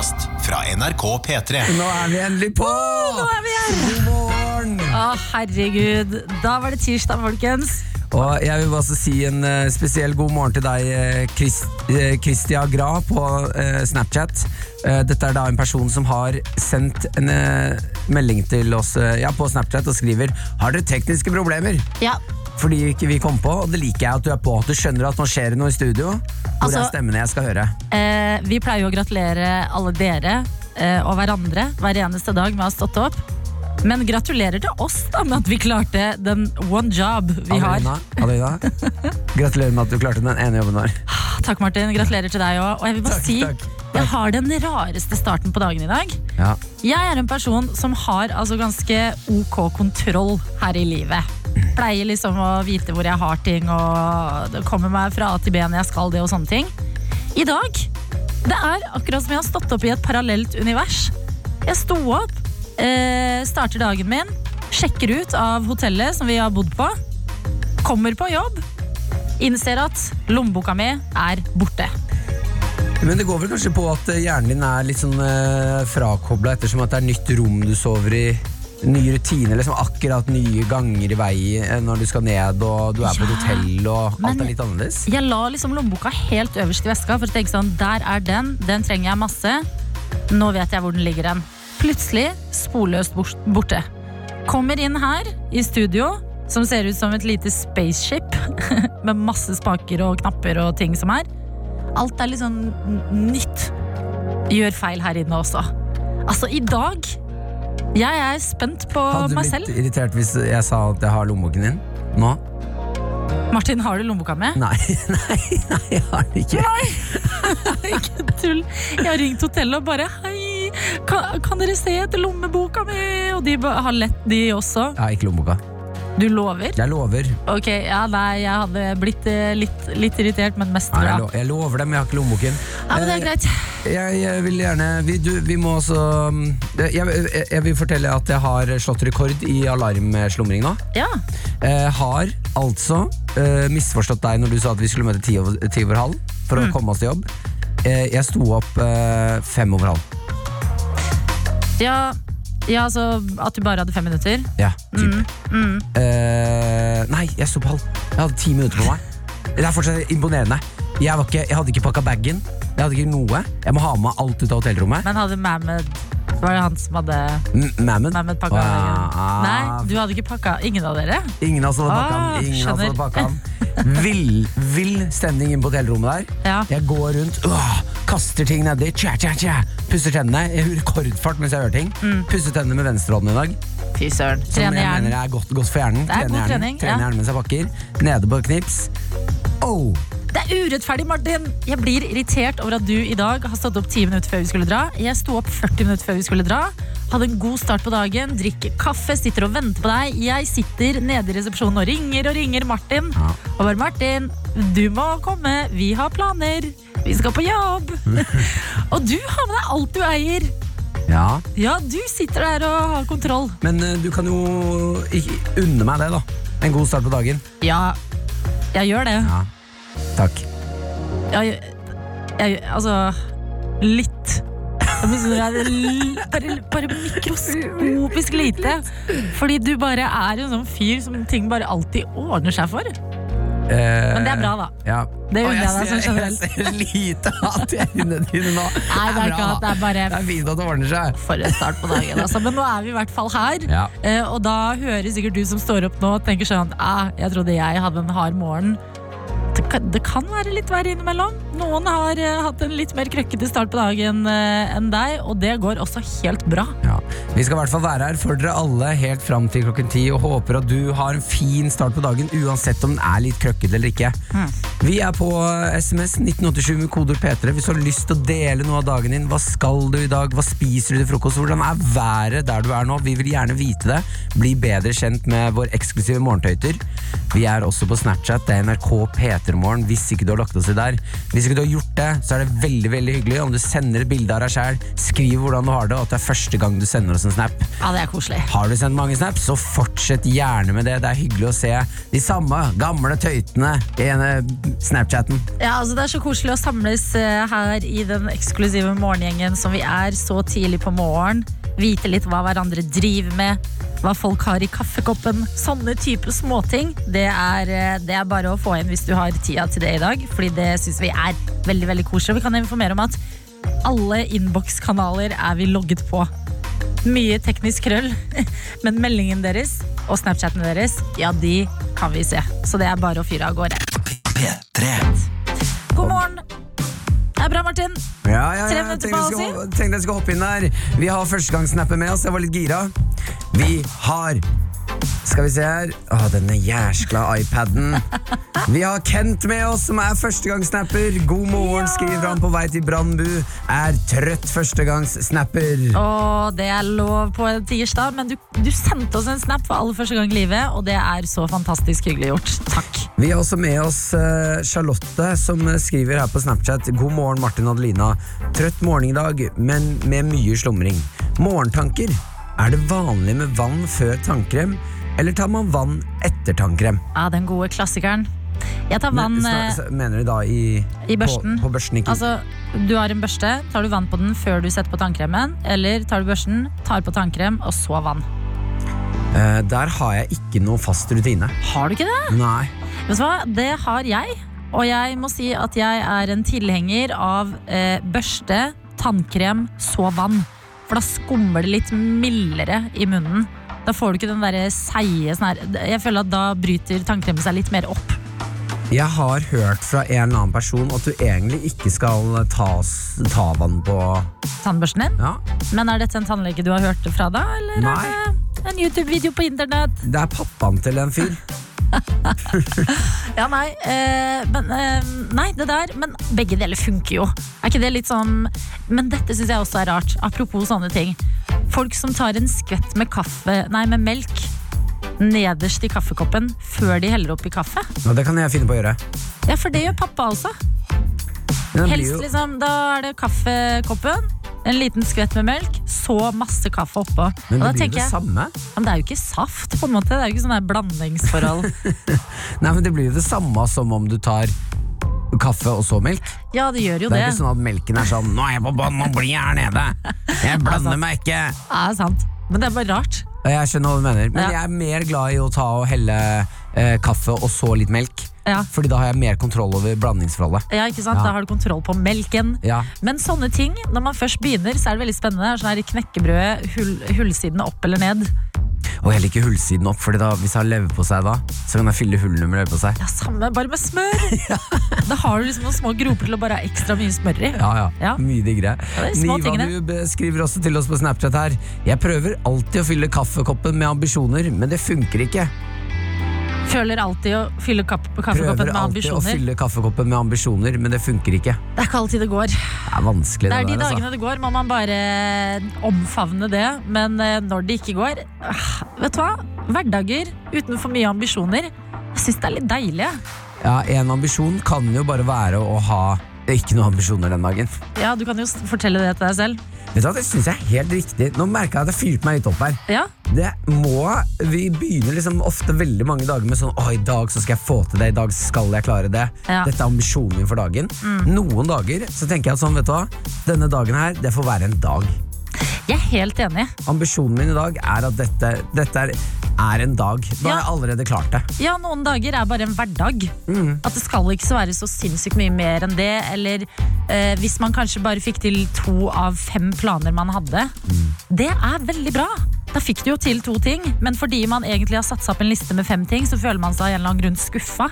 podkast fra NRK P3. Nå er vi endelig på! Nå er vi her! God morgen! Å, herregud. Da var det tirsdag, folkens. Og jeg vil også si en uh, spesiell god morgen til deg, Kristia Chris, eh, Christia Gra på uh, Snapchat. Eh, dette er da en person som har sendt en eh, melding til oss eh, ja, på Snapchat og skriver Har dere tekniske problemer? Ja, Fordi ikke vi kom på, og det liker jeg at du er på. Du skjønner at nå skjer det noe i studio. Hvor Altså- er stemmene jeg skal høre? eh, Vi pleier jo å gratulere alle dere eh, og hverandre hver eneste dag med å ha stått opp. Men gratulerer til oss da med at vi klarte den one job vi har. Adelina, Adelina. Gratulerer med at du klarte den ene jobben vår. Takk, Martin. Gratulerer til deg òg. Og jeg vil bare Takk, si takk, takk. jeg har den rareste starten på dagen i dag. Ja. Jeg er en person som har altså ganske ok kontroll her i livet. Pleier liksom å vite hvor jeg har ting, og det kommer meg fra A til B når jeg skal det og sånne ting. I dag det er akkurat som jeg har stått opp i et parallelt univers. Jeg sto opp, eh, starter dagen min, sjekker ut av hotellet som vi har bodd på, kommer på jobb, innser at lommeboka mi er borte. Men det går vel kanskje på at hjernen din er litt sånn eh, frakobla ettersom at det er nytt rom du sover i. Nye rutiner, liksom akkurat nye ganger i vei eh, når du skal ned, og du er på et hotell, og alt er litt annerledes. Jeg la liksom lommeboka helt øverst i veska for å tenke sånn, der er den, den trenger jeg masse. Nå vet jeg hvor den ligger den. Plutselig sporløst borte. Kommer inn her i studio, som ser ut som et lite spaceship, med masse spaker og knapper og ting som er. Alt er litt sånn nytt. Gjør feil her inne også. Altså, i dag Jeg er spent på Hadde du blitt irritert hvis jeg sa at jeg har lommeboken din nå? Martin, har du lommeboka med? Nei, nei, nei, jeg har den ikke. Ikke tull. Jeg har ringt hotellet og bare Hei, kan, kan dere se etter lommeboka mi? Og de har lett, de også. Jeg har ikke lommeboka. Du lover? Jeg lover. Ok, ja, nei, jeg hadde blitt eh, litt, litt irritert, men mest Nei, jeg, lo jeg lover dem, jeg har ikke lommeboken. Ja, men det er Eh, greit. Jeg, jeg vil gjerne vi, du, vi må også um, jeg, jeg, jeg vil fortelle at jeg har slått rekord i alarmslumring nå. Ja. Eh, har altså eh, misforstått deg når du sa at vi skulle møte ti over, ti over halv for Mm. å komme oss til jobb. Eh, jeg sto opp eh, fem over halv. Ja, ja, altså at du bare hadde fem minutter. Ja, typ. Mm, Eh, nei, jeg sto på halv. Jeg hadde ti minutter på meg. Det er fortsatt imponerende. Jeg, var ikke, jeg hadde ikke pakka bagen. Jeg hadde ikke noe. Jeg må ha med alt ut av hotellrommet. Men hadde Var det han som hadde Mammon? Mammon pakka Ah. Nei, du hadde ikke pakka Ingen av dere? Ingen av oss hadde pakka Ah. Ingen av oss hadde pakka den. Vill, vill stemning inn på hotellrommet der. Ja. Jeg går rundt, åh, kaster ting nedi, tja, tja, tja. pusser tennene. Har rekordfart mens jeg gjør ting. Mm. Pusser tennene med venstrehånden i dag. Fy søren. Som jeg Trener mener er godt, godt for hjernen. Det er god hjernen, trening, trener hjernen mens jeg pakker. Nede på knips. Oh, Det er urettferdig, Martin! Jeg blir irritert over at du i dag har stått opp 10 minutter før vi skulle dra. Jeg sto opp 40 minutter før vi skulle dra. Hadde en god start på dagen, drikker kaffe, sitter og venter på deg. Jeg sitter nede i resepsjonen og ringer og ringer Martin. Ja. Og bare Martin, du må komme, vi har planer. Vi skal på jobb. og du har med deg alt du eier. ja. Ja, du sitter der og har kontroll. Men uh, du kan jo unne meg det, da. En god start på dagen. Ja, jeg gjør det. Ja. Takk. Jeg, jeg, altså Litt. Bare, bare mikroskopisk lite. Fordi du bare er en sånn fyr som ting bare alltid ordner seg for. Men det er bra, da. Ja. Det unner jeg deg sånn generelt. Jeg ser lite hat i øynene dine nå. Nei, det er bra, at det er bare Det er fint at det ordner seg. for en start på dagen. Altså. Men nå er vi i hvert fall her. Ja. Eh, og da hører sikkert du som står opp nå og tenker sånn ah, Jeg trodde jeg hadde en hard morgen. Det kan, det kan være litt verre innimellom. Noen har eh, hatt en litt mer krøkkete start på dagen eh, enn deg, og det går også helt bra. Ja. Vi skal i hvert fall være her for dere alle helt fram til klokken ti og håper at du har en fin start på dagen, uansett om den er litt krøkkete eller ikke. Vi er på SMS 1987 med koder P3 hvis du har lyst til å dele noe av dagen din. Hva skal du i dag? Hva spiser du til frokost? Hvordan er været der du er nå? Vi vil gjerne vite det. Bli bedre kjent med vår eksklusive morgentøyter. Vi er også på Snapchat. Det er NRK P3morgen hvis ikke du har lagt oss i der. Hvis ikke du har gjort det, så er det veldig veldig hyggelig om du sender et bilde av deg sjæl. Skriv hvordan du har det, og at det er første gang du sender oss en snap. Ja, det er koselig. Har du sendt mange snaps, så fortsett gjerne med det. Det er hyggelig å se de samme gamle tøytene i ene Snapchatten. Ja, altså Det er så koselig å samles eh, her i den eksklusive morgengjengen som vi er så tidlig på morgen. Vite litt hva hverandre driver med, hva folk har i kaffekoppen. Sånne type småting. Det er, eh, det er bare å få inn hvis du har tida til det i dag. Fordi det syns vi er veldig veldig koselig. Vi kan informere om at alle innbokskanaler er vi logget på. Mye teknisk krøll, men meldingen deres og Snapchatten deres, ja, de kan vi se. Så det er bare å fyre av gårde. P3. God morgen! Det er bra, Martin. Ja, ja, Tre minutter på halv skulle, tenkte jeg skulle hoppe inn der. Vi har førstegangssnappen med oss, jeg var litt gira. Vi har Skal vi se her Å, denne jæskla iPaden. Vi har Kent med oss, som er førstegangssnapper. God morgen, Ja. skriver han på vei til Brandbu. Er trøtt førstegangssnapper. Og det er lov på en tirsdag, men du, du sendte oss en snap for aller første gang i livet, og det er så fantastisk hyggelig gjort. Takk. Vi har også med oss eh, Charlotte, som skriver her på Snapchat. God morgen, Martin og Adelina. Trøtt morgen i dag, men med mye slumring. Morgentanker. Er det vanlig med vann før tannkrem, eller tar man vann etter tannkrem? Ja, den gode klassikeren. Jeg tar vann Men, eh, mener du da i, i børsten. På, på børsten, ikke Altså, du har en børste, tar du vann på den før du setter på tannkremen, eller tar du børsten, tar på tannkrem, og så vann. Eh, Der har jeg ikke noe fast rutine. Har du ikke det? Nei. Vet du hva, det har jeg. Og jeg må si at jeg er en tilhenger av eh, børste, tannkrem, så vann. For da skummer det litt mildere i munnen. Da får du ikke den der seige sånn Jeg føler at da bryter tannkremen seg litt mer opp. Jeg har hørt fra en eller annen person at du egentlig ikke skal ta, ta vann på Tannbørsten din. Ja, Men er dette en tannlege du har hørt det fra da, eller Nei. er det en YouTube-video på internett? det er pappaen til en fyr. Ja, nei, eh, men, eh, nei, det der Men begge deler funker jo. Er ikke det litt sånn Men dette syns jeg også er rart. Apropos sånne ting. Folk som tar en skvett med kaffe Nei, med melk nederst i kaffekoppen før de heller oppi kaffe. Ja, det kan jeg finne på å gjøre. Ja, for det gjør pappa også. Helst jo- liksom, Da er det kaffekoppen, en liten skvett med melk, så masse kaffe oppå. Men det blir jo det samme. men det er jo ikke saft, på en måte. Det er jo ikke sånn der blandingsforhold. Nei, men Det blir jo det samme som om du tar kaffe og så melk. Ja, det gjør jo Det det. er ikke sånn at melken er sånn 'Nå er jeg på bånn, nå blir jeg her nede'. Jeg blander meg ikke. Ja, sant. Men det er bare rart. Jeg skjønner hva du mener, men jeg er mer glad i å ta og helle eh, kaffe og så litt melk. Ja. Fordi da har jeg mer kontroll over blandingsforholdet. Ja, ikke sant? Ja. Da har du kontroll på melken. Ja. Men sånne ting, når man først begynner, så er det veldig spennende. Sånn her knekkebrødet, hull, hullsidene opp eller ned. Og jeg liker hullsiden opp, da, hvis jeg har leverpostei da, så kan jeg fylle hullene med leverpostei. Ja, samme, bare med smør! Da har du liksom noen små groper til å bare ha ekstra mye smør i. Ja, ja. Ja. Mye diggere. Ja. Nivabub skriver også til oss på Snapchat her. Jeg prøver alltid å fylle kaffekoppen med ambisjoner, men det funker ikke. Føler alltid å fylle kaffekoppen med ambisjoner. Prøver alltid å fylle kaffekoppen med ambisjoner, men det funker ikke. Det er ikke alltid det går. Det er vanskelig, Det det er de der, dagene altså. det går, må man bare omfavne det. Men eh, når det ikke går ah, Vet du hva? Hverdager uten for mye ambisjoner. Jeg syns det er litt deilig. Ja, En ambisjon kan jo bare være å ha ikke noen ambisjoner den dagen. Ja, Du kan jo fortelle det til deg selv. Vet du hva, Det syns jeg er helt riktig. Nå merker jeg at det fyrte meg litt opp her. Ja, Det må, Vi begynner liksom ofte veldig mange dager med sånn Å, i dag så skal jeg få til det. I dag skal jeg klare det. Ja. Dette er ambisjonen min for dagen. Noen dager så tenker jeg at sånn, vet du hva. Denne dagen her, det får være en dag. Jeg er helt enig. Ambisjonen min i dag er at dette, dette er, er en dag. Da har jeg allerede klart det. Ja, noen dager er bare en hverdag. At det skal ikke så være så sinnssykt mye mer enn det. Eller eh, hvis man kanskje bare fikk til to av fem planer man hadde. Det er veldig bra. Da fikk du jo til to ting, men fordi man egentlig har satt seg opp en liste med fem ting, så føler man seg av en eller annen grunn skuffa.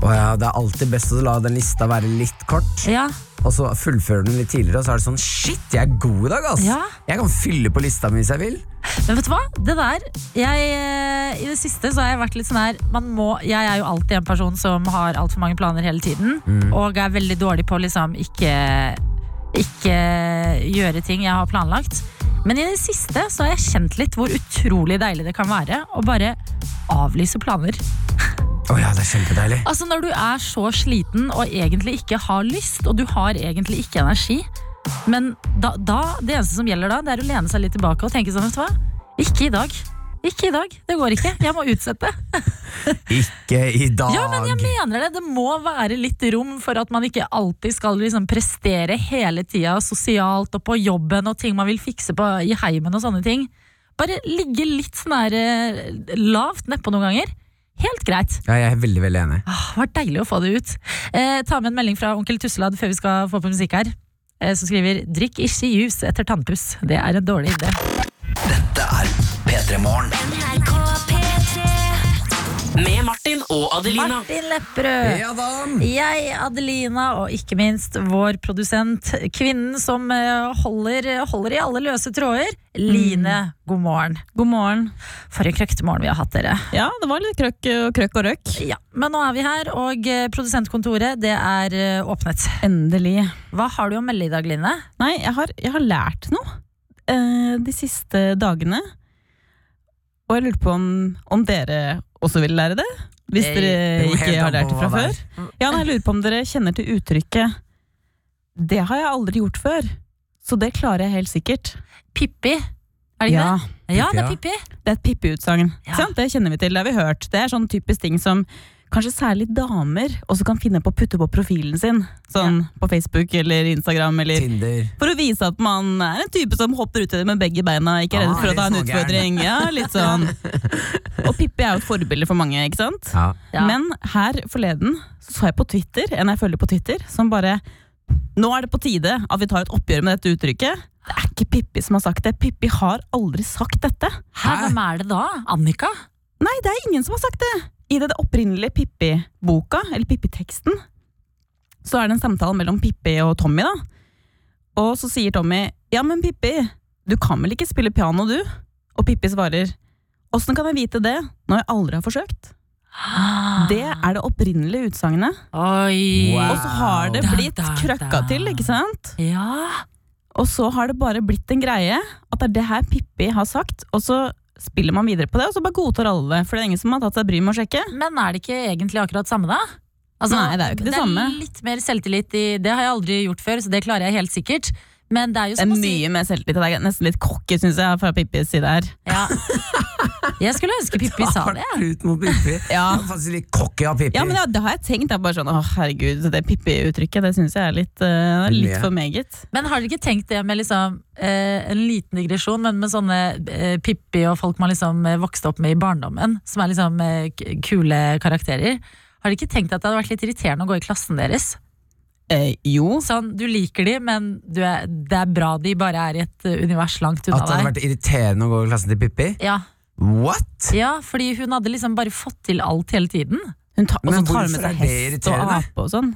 Oh ja, Det er alltid best å la den lista være litt kort, Ja, og så fullføre den litt tidligere. Og så er det sånn Shit, jeg er god i dag, ass! Ja. Jeg kan fylle på lista mi hvis jeg vil. Men vet du hva? Det der jeg, eh, I det siste så har jeg vært litt sånn her man må, Jeg er jo alltid en person som har altfor mange planer hele tiden. Og er veldig dårlig på å liksom ikke, ikke gjøre ting jeg har planlagt. Men i det siste så har jeg kjent litt hvor utrolig deilig det kan være å bare avlyse planer. Oh ja, det er kjempedeilig. Altså Når du er så sliten og egentlig ikke har lyst, og du har egentlig ikke energi Men da, da, det eneste som gjelder da, det er å lene seg litt tilbake og tenke sånn, vet du hva? Ikke i dag. Ikke i dag. Det går ikke. Jeg må utsette. Ikke i dag! Ja, men jeg mener det. Det må være litt rom for at man ikke alltid skal liksom prestere hele tida sosialt og på jobben og ting man vil fikse på i heimen og sånne ting. Bare ligge litt sånn der eh, lavt nedpå noen ganger. Helt greit. Ja, jeg er veldig, veldig enig. Åh, det var deilig å få det ut. Eh, ta med en melding fra onkel Tusselad før vi skal få på musikk her. Eh, som skriver 'drikk ikke juice etter tannpuss'. Det er en dårlig idé. Dette er P3 Morgen. NRK P3 Med Martin og Adelina. Martin Lepperød. Ja da! Jeg, Adelina, og ikke minst vår produsent, kvinnen som eh, holder, holder i alle løse tråder, Line. God morgen. God morgen. For en krøktemorgen vi har hatt, dere. Ja, det var litt krøkk og krøkk og røkk. Ja, Men nå er vi her, og eh, produsentkontoret det er eh, åpnet. Endelig. Hva har du å melde i dag, Line? Nei, jeg har, jeg har lært noe eh, de siste dagene. Og jeg lurte på om, om dere også vil lære det? Hvis dere jeg, ikke har lært det fra før? Ja, nei, jeg lurer på om dere kjenner til uttrykket 'det har jeg aldri gjort før', så det klarer jeg helt sikkert. Pippi. Er det ikke Ja, det? Ja, det er Pippi. det er et Pippi-utsagn. Ja. Det kjenner vi til, det har vi hørt. Det er sånn typisk ting som kanskje særlig damer også kan finne på å putte på profilen sin. Sånn på Facebook eller Instagram eller Tinder. For å vise at man er en type som hopper uti det med begge beina, ikke er redd Ah, for å ta en utfordring. Ja, litt sånn. Og Pippi er jo et forbilde for mange, ikke sant? Ja. Ja. Men her forleden så, så jeg på Twitter, en jeg følger på Twitter, som bare Nå er det på tide at vi tar et oppgjør med dette uttrykket. Det er ikke Pippi som har sagt det. Pippi har aldri sagt dette. Hæ, hvem er det da? Annika? Nei, det er ingen som har sagt det! I det opprinnelige Pippi-boka, eller Pippi-teksten, så er det en samtale mellom Pippi og Tommy, da. Og så sier Tommy Ja, men Pippi, du kan vel ikke spille piano, du? Og Pippi svarer Åssen kan jeg vite det når jeg aldri har forsøkt? Det er det opprinnelige utsagnet. Wow. Og så har det Da, blitt da, krøkka til, ikke sant? Ja. Og så har det bare blitt en greie at det er det her Pippi har sagt, og så spiller man videre på det, og så bare godtar alle det. For det er ingen som har tatt seg bryet med å sjekke. Men er det ikke egentlig akkurat samme, da? Altså, Nei, det er jo ikke det samme. Det er litt mer selvtillit i Det har jeg aldri gjort før, så det klarer jeg helt sikkert. Men det er jo Det er som å si mye mer selvtillit. Det er nesten litt cocky, syns jeg, fra Pippis side her. ja. Jeg skulle ønske Pippi sa det. Hardt ut mot Pippi. Ja. Er faktisk litt cocky av Pippi. Ja, men ja, det har jeg tenkt. Det er bare sånn, å herregud, det Pippi-uttrykket det syns jeg er litt, uh, litt for meget. Men har dere ikke tenkt det med liksom uh, en liten digresjon, men med sånne uh, Pippi og folk man liksom vokste opp med i barndommen, som er liksom kule karakterer. Har dere ikke tenkt at det hadde vært litt irriterende å gå i klassen deres? Eh, jo. Sånn, Du liker de, men du er, det er bra de bare er i et eh, univers langt unna At det hadde vært irriterende å gå i klassen til Pippi? Ja, What? ja, fordi hun hadde liksom bare fått til alt hele tiden. Hun ta, og Men så tar hun med seg er hest og ape og sånn.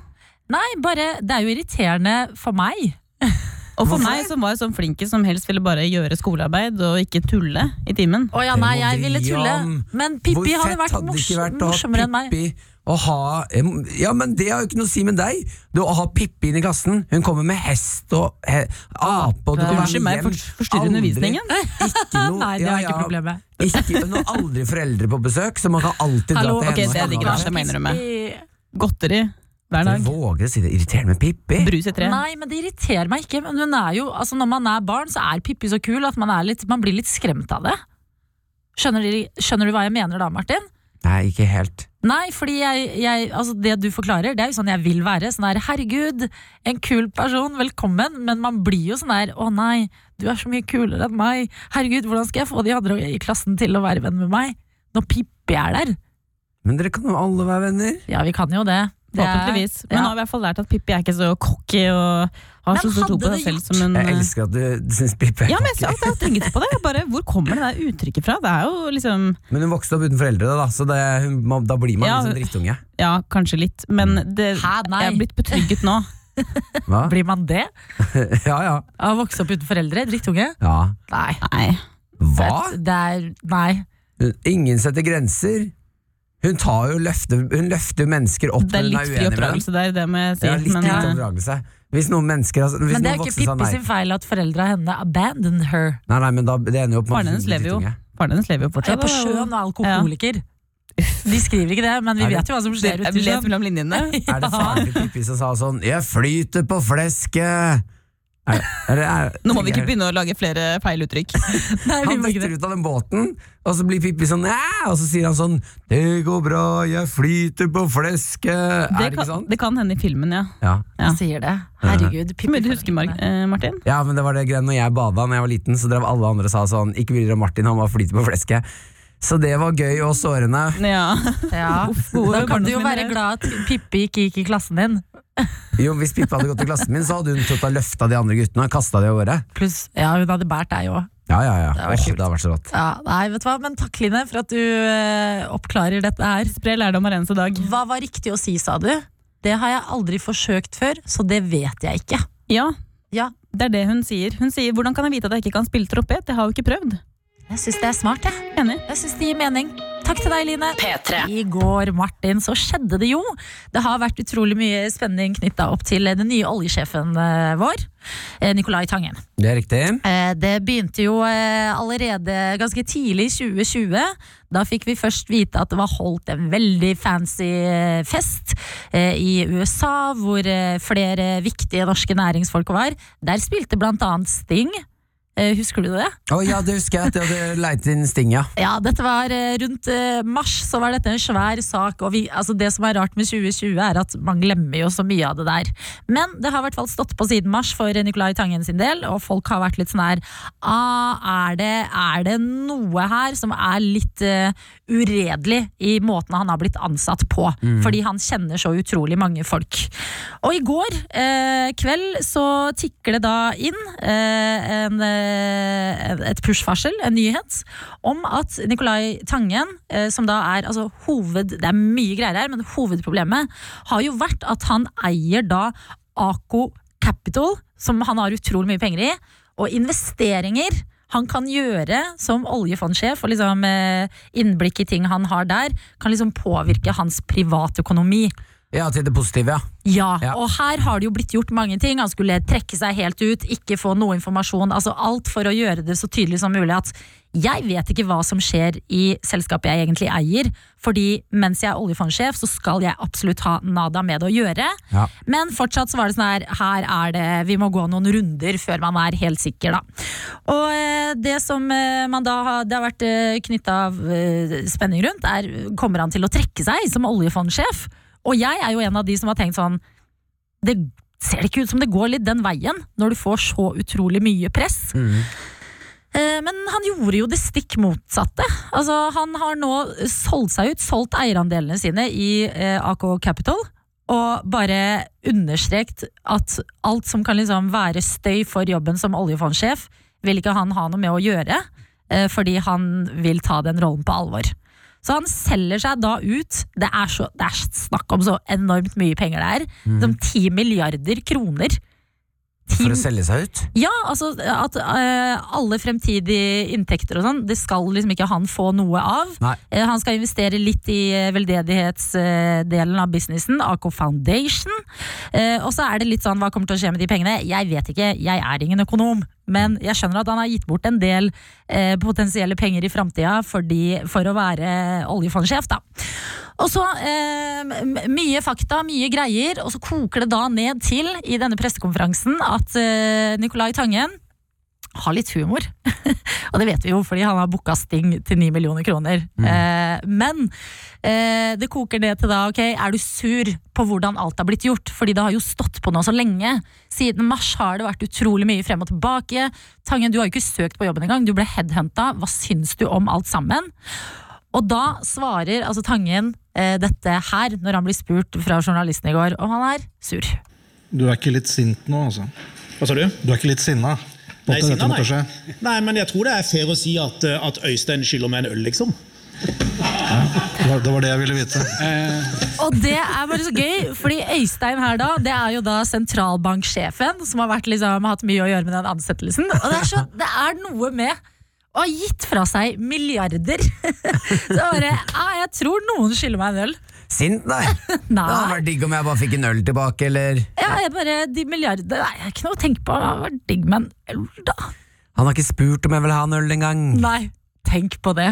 Nei, bare, det er jo irriterende for meg. Og for Hvorfor? meg som var sånn flinke som helst ville bare gjøre skolearbeid og ikke tulle i timen. Å ja, nei, jeg ville tulle. Men Pippi hadde fett vært hadde det ikke vært å ha morsommere enn meg. Pippi og ha Ja, men det har jo ikke noe å si med deg. Du å ha Pippi inn i klassen. Hun kommer med hest og he, ape, og du kan Unnskyld meg, forstyrrer undervisningen? Ikke noe, Nei, det ja, var ikke ja. problemet. Ikke, hun har aldri foreldre på besøk, så man kan alltid Hallo, dra til til henne. det er digg, jeg du. Pippi. Godteri hver Du dag. våger å si det irriterende med Pippi? Brus i tre. Nei, men det irriterer meg ikke. Men hun er jo, altså når man er barn, så er Pippi så kul at man, er litt, man blir litt skremt av det. Skjønner du, skjønner du hva jeg mener da, Martin? Nei, ikke helt. Nei, fordi jeg, jeg, altså det du forklarer, det er jo sånn jeg vil være. Sånn der, herregud, en kul person, velkommen. Men man blir jo sånn der, å nei, du er så mye kulere enn meg. Herregud, hvordan skal jeg få de andre i klassen til å være venn med meg? Når Pippi er der. Men dere kan jo alle være venner. Ja, vi kan jo det. Forhåpentligvis. Men ja. nå har vi i hvert fall lært at Pippi er ikke så cocky og har så stor tro på seg selv som en Jeg elsker at du, du syns Pippi er Ja, men jeg, cocky. altså, jeg har tenkt på det. Jeg Bare, hvor kommer det der uttrykket fra? Det er jo liksom Men hun vokste opp uten foreldre, da, så det, hun, da blir man Ja, liksom drittunge. Ja, kanskje litt, men det, Hæ, jeg er blitt betrygget nå. Hva? Blir man det? Ja, ja. Å vokse opp uten foreldre? Drittunge? ja. Nei. Nei. Hva? Det er, nei. Ingen setter grenser. Hun tar jo løfter, hun løfter mennesker opp er når hun er fri uenig med dem. oppdragelse der, det må jeg si. Ja, litt men, eh, oppdragelse. Hvis noen mennesker har, hvis Men det er ikke Pippi sin feil at foreldra henne abandon her. Nei, nei, men da, det ender jo opp Faren hennes lever jo. drittunge. Faren hennes lever jo Er fortsatt. på sjøen og alkoholiker. De skriver ikke det, men vi Er det- vet jo hva som skjer ute i sjøen. mellom linjene. Er det farlig Pippi som sa sånn 'Jeg flyter på flesket'? Er, er, er, Nå må vi ikke begynne å lage flere feiluttrykk. Nei, Han detter ut av den båten, og så blir Pippi sånn Æ! Og så sier han sånn 'Det går bra, jeg flyter på flesket'. Er Det det ikke kan, sånn? det kan hende i filmen, ja. Ja. Ja. Han sier det. Herregud. Pippi du husker, Mar eh, Martin? ja, men det var det greia når jeg bada Når jeg var liten, så drev alle andre og sa sånn 'Ikke bry dere om Martin, han bare flyter på flesket'. Så det var gøy og sårende. Ja. Ja. Da kan du jo være glad at Pippi ikke gikk i klassen din. Jo, Hvis Pippa hadde gått i klassen min, så hadde hun tatt og løfta de andre guttene og kasta de av gårde. Pluss, ja, hun hadde båret deg òg. Ja, ja, ja. Det hadde vært Åh, det har vært så rått. Ja, nei, vet du hva? Men takk, Line, for at du eh, oppklarer dette her. Spre lærdom hver eneste dag. Hva var riktig å si, sa du? Det har jeg aldri forsøkt før, så det vet jeg ikke. Ja, Ja, det er det hun sier. Hun sier 'hvordan kan jeg vite at jeg ikke kan spille trompet'? Jeg har jo ikke prøvd. Jeg syns det er smart, jeg. Enig. Jeg synes det gir mening. Takk til deg, Line. P3. I går, Martin, så skjedde det jo. Det har vært utrolig mye spenning knytta opp til den nye oljesjefen eh, vår, eh, Nicolai Tangen. Det er riktig. Eh, Det begynte jo allerede ganske tidlig i 2020. Da fikk vi først vite at det var holdt en veldig fancy fest i USA, hvor flere viktige norske næringsfolk var. Der spilte blant annet Sting. Eh, Husker du det? Å ja, det husker jeg at jeg hadde leit inn Sting, ja. Dette var eh, rundt eh, mars, så var dette en svær sak. Og vi, altså det som er rart med 2020, er at man glemmer jo så mye av det der. Men det har i hvert fall stått på siden mars for Nicolai Tangen sin del, og folk har vært litt sånn her ah, er, det, er det noe her som er litt uh, uredelig i måten han har blitt ansatt på? Fordi han kjenner så utrolig mange folk. Og i går eh, kveld så tikker det da inn eh, en, et push-varsel, en nyhet, om at Nicolai Tangen, eh, som da er altså hoved... Det er mye greier her, men hovedproblemet har jo vært at han eier da Ako Capital, som han har utrolig mye penger i, og investeringer han kan gjøre som oljefondsjef, og liksom eh, innblikk i ting han har der, kan liksom påvirke hans privatøkonomi. Ja, til det positive, ja. Ja, Ja. og her har det jo blitt gjort mange ting. Han skulle trekke seg helt ut, ikke få noe informasjon. Altså alt for å gjøre det så tydelig som mulig at jeg vet ikke hva som skjer i selskapet jeg egentlig eier, fordi mens jeg er oljefondsjef, så skal jeg absolutt ha nada med det å gjøre. Ja. Men fortsatt så var det sånn her, her er det, vi må gå noen runder før man er helt sikker, da. Og eh, det som eh, man da har, det har vært eh, knytta spenning rundt, er kommer han til å trekke seg som oljefondsjef? Og jeg er jo en av de som har tenkt sånn Det ser det ikke ut som det går litt den veien, når du får så utrolig mye press. Mm. Men han gjorde jo det stikk motsatte. Altså, han har nå solgt seg ut, solgt eierandelene sine i eh, AK Capital. Og bare understrekt at alt som kan liksom være støy for jobben som oljefondsjef, vil ikke han ha noe med å gjøre, eh, fordi han vil ta den rollen på alvor. Så han selger seg da ut. Det er, så, det er snakk om så enormt mye penger det er. Som 10 milliarder kroner. 10 For å selge seg ut. ja, altså at uh, alle fremtidige inntekter og sånn, det skal liksom ikke han få noe av. Eh, han skal investere litt i eh, veldedighetsdelen av businessen, AK Foundation. Og så er det litt sånn, hva kommer til å skje med de pengene? Jeg vet ikke, jeg er ingen økonom. Men jeg skjønner at han har gitt bort en del eh, potensielle penger i framtida for å være oljefondsjef, da. Og så eh, mye fakta, mye greier, og så koker det da ned til i denne pressekonferansen at eh, Nicolai Tangen har litt humor. og det vet vi jo, fordi han har booka Sting til 9 millioner kroner. Eh, men eh, det koker ned til da, ok, er du sur på hvordan alt har blitt gjort? Fordi det har jo stått på nå så lenge. Siden mars har det vært utrolig mye frem og tilbake. Tangen, du har jo ikke søkt på jobben engang. Du ble headhunta. Hva syns du om alt sammen? Og da svarer altså Tangen eh, dette her, når han blir spurt fra journalisten i går, og han er sur. Du er ikke litt sint nå, altså? Hva sa du? Du er ikke litt sinna? Nei, skje? nei. nei, men jeg tror det er fair å si at, eh, at Øystein skylder meg en øl, liksom. Det var, det var det jeg ville vite. Og det er bare så gøy, fordi Øystein her da, det er jo da sentralbanksjefen, som har vært, liksom, hatt mye å gjøre med den ansettelsen. Og det er, så, det er noe med å ha gitt fra seg milliarder. Så bare, ja, jeg tror noen skylder meg en øl. Sint, nei. Det hadde Nei, vært digg om jeg bare fikk en øl tilbake, eller ja, jeg bare, de milliardene, nei, jeg har ikke noe å tenke på. Det hadde vært digg med en øl da. Han har ikke spurt om jeg vil ha en øl engang. Nei, tenk på det.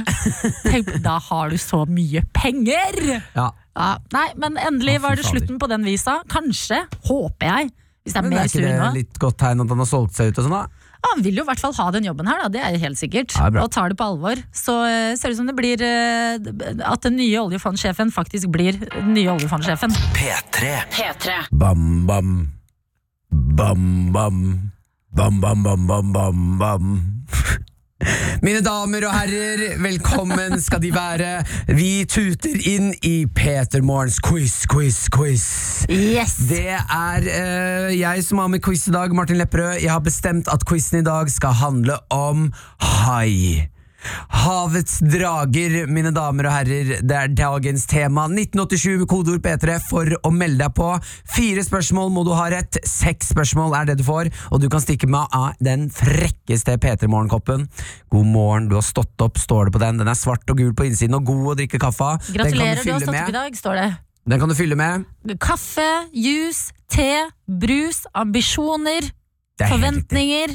Tenk, da har du så mye penger! Ja. Ja, nei, men endelig var det slutten på den visa. Kanskje, håper jeg, Hvis det er Men mer er ikke sur det nå. litt godt tegn at han har solgt seg ut og sånn, da? Han vil jo i hvert fall ha den jobben her, da. det er helt sikkert. Ja, og tar det på alvor. Så eh, ser det ut som det blir eh, at den nye oljefondsjefen faktisk blir den nye oljefondsjefen. P3. P3. Bam, bam. Bam, bam. Bam, bam, bam, bam, bam, bam. Mine damer og herrer, velkommen skal de være. Vi tuter inn i Peter Morgens quiz, quiz, quiz. Yes! Det er uh, jeg som har med quiz i dag, Martin Lepperød. Jeg har bestemt at quizen i dag skal handle om hai. Havets drager, mine damer og herrer. Det er dagens tema. 1987 med kodeord P3 for å melde deg på. Fire spørsmål må du ha rett. Seks spørsmål er det du får, og du kan stikke med av den frekkeste P3 Morgenkoppen. God morgen, du har stått opp, står det på den. Den er svart og gul på innsiden og god å drikke kaffe av. Den kan Gratulerer, du har fylle stått opp i dag, står det. Den kan du fylle med. Kaffe, juice, te, brus, ambisjoner, er forventninger,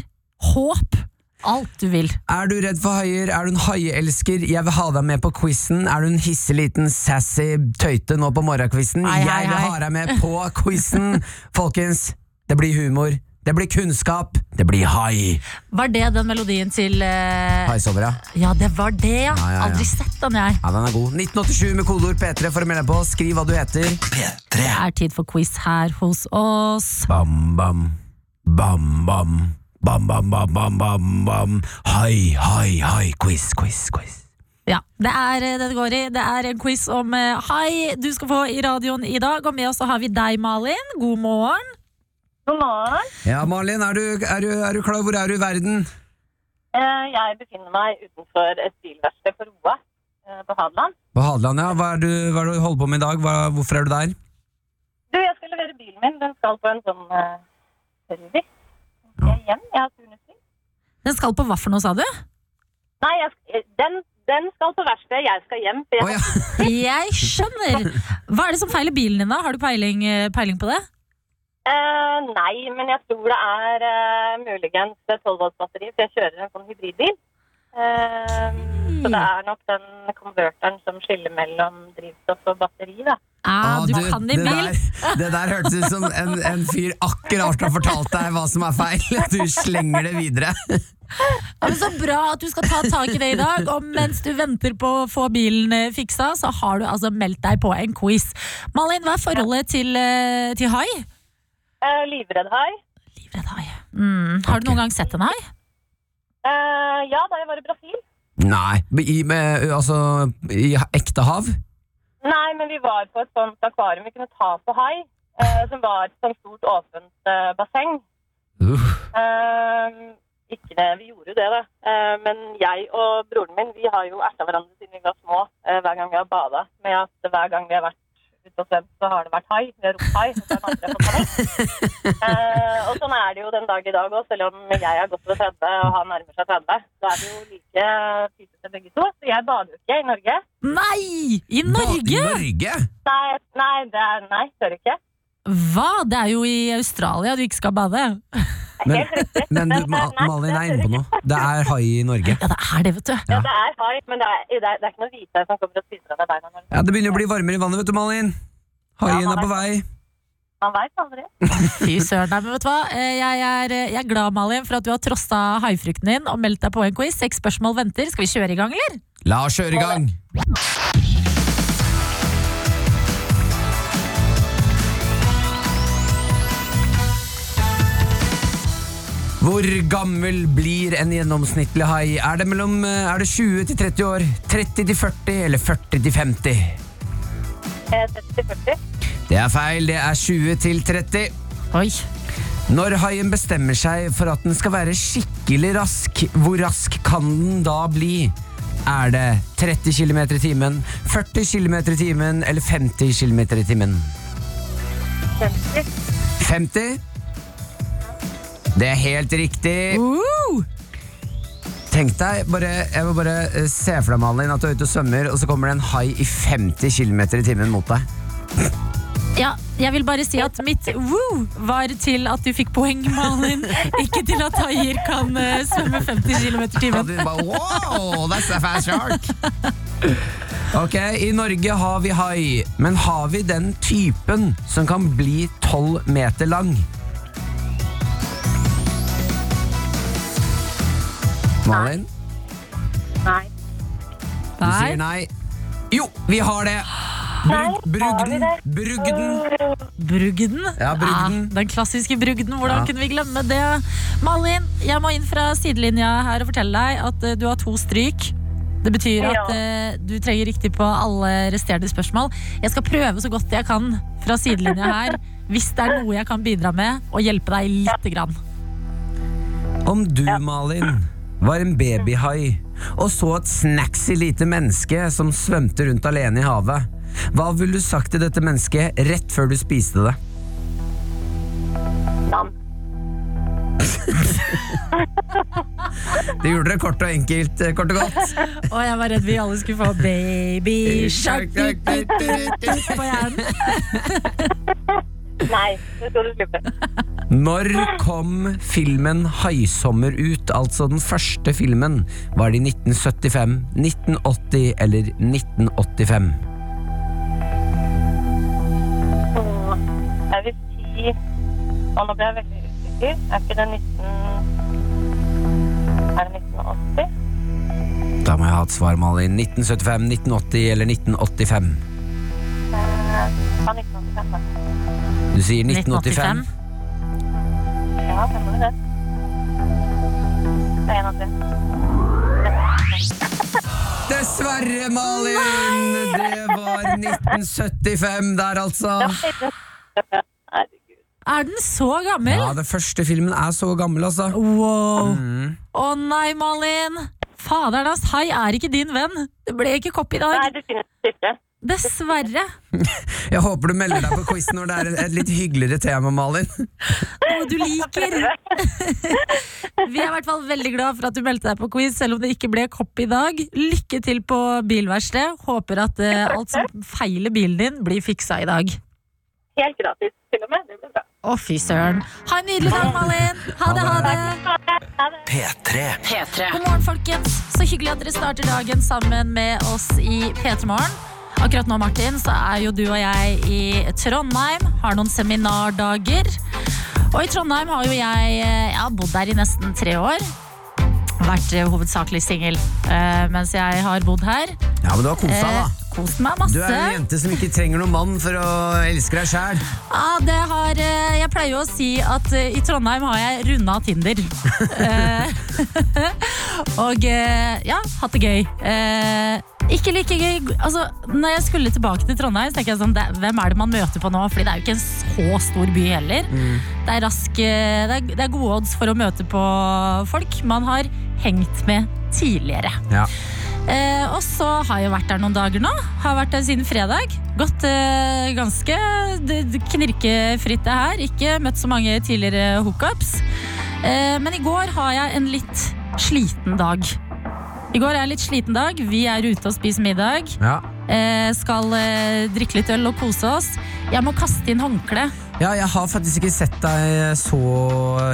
håp. Alt du vil. Er du redd for haier? Er du en haieelsker? Jeg vil ha deg med på quizen. Er du en hissig liten sassy tøyte nå på morgenkvisten? Hei, hei, Jeg vil ha deg med på quizen! Folkens, det blir humor. Det blir kunnskap. Det blir hai. Var det den melodien til eh, Haisommer, ja. Ja, det var det, ja. Ja, ja, ja. Aldri sett den, jeg. Ja, Den er god. 1987 med kodeord P3 for å melde deg på. Skriv hva du heter. P3. Det er tid for quiz her hos oss. Bam, bam. Bam, bam. Bam, bam, bam, bam, bam, bam. Hai, hai, hai. Quiz, quiz, quiz. Ja, Det er eh, det det går i. Det er en quiz om eh, hai du skal få i radioen i dag. Og med oss så har vi deg, Malin. God morgen. God morgen. Ja, Malin, er du, er, du, er du klar? Hvor er du i verden? Eh, Jeg befinner meg utenfor et bilverksted på Roa eh, på Hadeland. På Hadeland, ja. Hva er, du, hva er det du holder på med i dag? Hva, hvorfor er du der? Du, jeg skal levere bilen min. Den skal på en sånn uh, service. Jeg er hjem. Jeg har turnusting. Den skal på hva for noe, sa du? Nei, jeg, eh, den, den skal på verksted. Jeg skal hjem. Jeg, ja. Jeg skjønner. Hva er det som feiler bilen din, da? Har du peiling, eh, peiling på det? Uh, nei, men jeg tror det er uh, muligens 12 volts batteri, for jeg kjører en sånn hybridbil. Eh, Så det er nok den konverteren som skiller mellom drivstoff og batteri, da. Ah, du, du, kan din det bil. Der, det der hørtes ut som en, en fyr akkurat har fortalt deg hva som er feil. Du slenger det videre. Ja, men så bra at du skal ta tak i det i dag. Og mens du venter på å få bilen eh, fiksa, så har du altså meldt deg på en quiz. Malin, hva er forholdet til, eh, til hai? Eh, livredd hai. Livredd hai. Mm. Har du noen gang sett en hai? Eh, ja, da jeg var i Brasil. Nei, i, med, altså, i ekte hav? Nei, men vi var på et sånt akvarium vi kunne ta på hai, eh, som var et sånt stort åpent eh, basseng. Uh, Eh, ikke det, vi gjorde jo det, da. Eh, men jeg og broren min vi har jo erta hverandre siden vi var små, eh, hver gang vi har bada. Med at hver gang vi har vært ute og svømt, så har det vært hai. Vi har ropt hai. Og så har andre fått. Eh, og sånn er det jo den dag i dag òg, selv om jeg har gått over 30 og han nærmer seg 30. Så er det jo like fysete begge to. Så jeg bader jo ikke i Norge. Nei! I ba- Norge? Norge? Nei, nei, det er, nei, tør ikke. Hva? Det er jo i Australia du ikke skal bade. Men, men du, Ma- Malin er inne på noe. Det er hai i Norge. Ja, det er det, vet du. Ja, det er hai, men det er, det er, det er ikke noe hvite som kommer og spiser av deg beina. når Ja, Det begynner å bli varmere i vannet, vet du, Malin. Haien Ja, er på vei. Man veit aldri. Fy søren. Nei, men vet du hva? Eh, Jeg er, jeg er glad, Malin, for at du har trossa haifrukten din og meldt deg på en quiz. Seks spørsmål venter. Skal vi kjøre i gang, eller? La oss kjøre i gang. Hvor gammel blir en gjennomsnittlig hai? Er det, mellom, eh, er det 20 til 30 år? 30 til 40 eller 40 til 50? Eh, 30-40. Det er feil, det er 20 til 30. Oi. Når haien bestemmer seg for at den skal være skikkelig rask, hvor rask kan den da bli? Er det 30 km i timen, 40 km i timen eller 50 km i timen? 50. 50? Det er helt riktig. Uh! Tenk deg, bare, jeg må bare eh, se for deg Malin, at du er ute og svømmer, og så kommer det en hai i 50 km i timen mot deg. Ja, jeg vil bare si at mitt woo var til at du fikk poeng, Malin. Ikke til at haier kan eh, svømme 50 km i timen. wow, that's a fast shark. Ok, i Norge har vi hai, men har vi den typen som kan bli 12 meter lang? Malin? Nei. Du sier nei. Jo, vi har det! Brug, brugden. Brugden. Brugden? Ja, brugden. den klassiske brugden. Hvordan Ja. kunne vi glemme det? Malin, jeg må inn fra sidelinja her og fortelle deg at eh, du har to stryk. Det betyr at Ja. eh, du trenger riktig på alle resterende spørsmål. Jeg skal prøve så godt jeg kan fra sidelinja her, hvis det er noe jeg kan bidra med, og hjelpe deg lite grann. Om du, Malin, var en babyhai og så et snaxy lite menneske som svømte rundt alene i havet, hva ville du sagt til dette mennesket rett før du spiste det? Nam. Det gjorde det kort og enkelt, eh, kort og godt. Og jeg var redd vi alle skulle få baby shark på hjernen. Nei, det skal du slippe. Når kom filmen Haisommer ut, altså den første filmen? Var det i 1975, 1980 eller 1985? Så jeg vil si Og nå ble jeg veldig usikker. Er ikke det 19... Er det 1980? Da må jeg ha et svar, Malin. 1975, 1980 eller 1985? Eh, 1985. Du sier 1985. 1985. Ja, stemmer det. Det er. Dessverre, Malin! Det var 1975 der, altså. Er den så gammel? Ja, den første filmen er så gammel, altså. Wow. Mm. Å nei, Malin! Faderen hans, hai er ikke din venn. Det ble ikke kopp i dag. Nei, definitivt ikke. Dessverre. Jeg håper du melder deg på quiz når det er et litt hyggeligere tema, Malin. Noe du liker. Vi er i hvert fall veldig glad for at du meldte deg på quiz, selv om det ikke ble kopp i dag. Lykke til på bilverksted. Håper at eh, alt som feiler bilen din, blir fiksa i dag. Helt gratis til og med. Det blir bra. Å, fy søren. Ha en nydelig dag, Malin. Ha det, ha det. Ha det. P3. P3. God morgen, folkens. Så hyggelig at dere starter dagen sammen med oss i P3 Morgen. Akkurat nå, Martin, så er jo du og jeg i Trondheim. Har noen seminardager. Og i Trondheim har jo jeg, eh, jeg har bodd der i nesten tre år. Vært eh, hovedsakelig singel eh, mens jeg har bodd her. Ja, men du har kosa deg, da. Du er en jente som ikke trenger noen mann for å elske deg sjæl. Ja, det har, jeg pleier jo å si at i Trondheim har jeg runda Tinder. Og ja, hatt det gøy. Ikke like gøy altså, Når jeg skulle tilbake til Trondheim, så tenker jeg sånn det, Hvem er det man møter på nå? Fordi det er jo ikke en så stor by heller. Det, er rask, eh, det, er, det er gode odds for å møte på folk man har hengt med tidligere. Ja. Eh, og så har jeg vært der noen dager nå. Har vært der siden fredag. Gått eh, ganske knirkefritt det her. Ikke møtt så mange tidligere hookups. Eh, men i går har jeg en litt sliten dag. I går er en litt sliten dag. Vi er ute og spiser middag. Ja. Eh, skal eh, drikke litt øl og kose oss. Jeg må kaste inn håndkle. ja, jeg har faktisk ikke sett deg så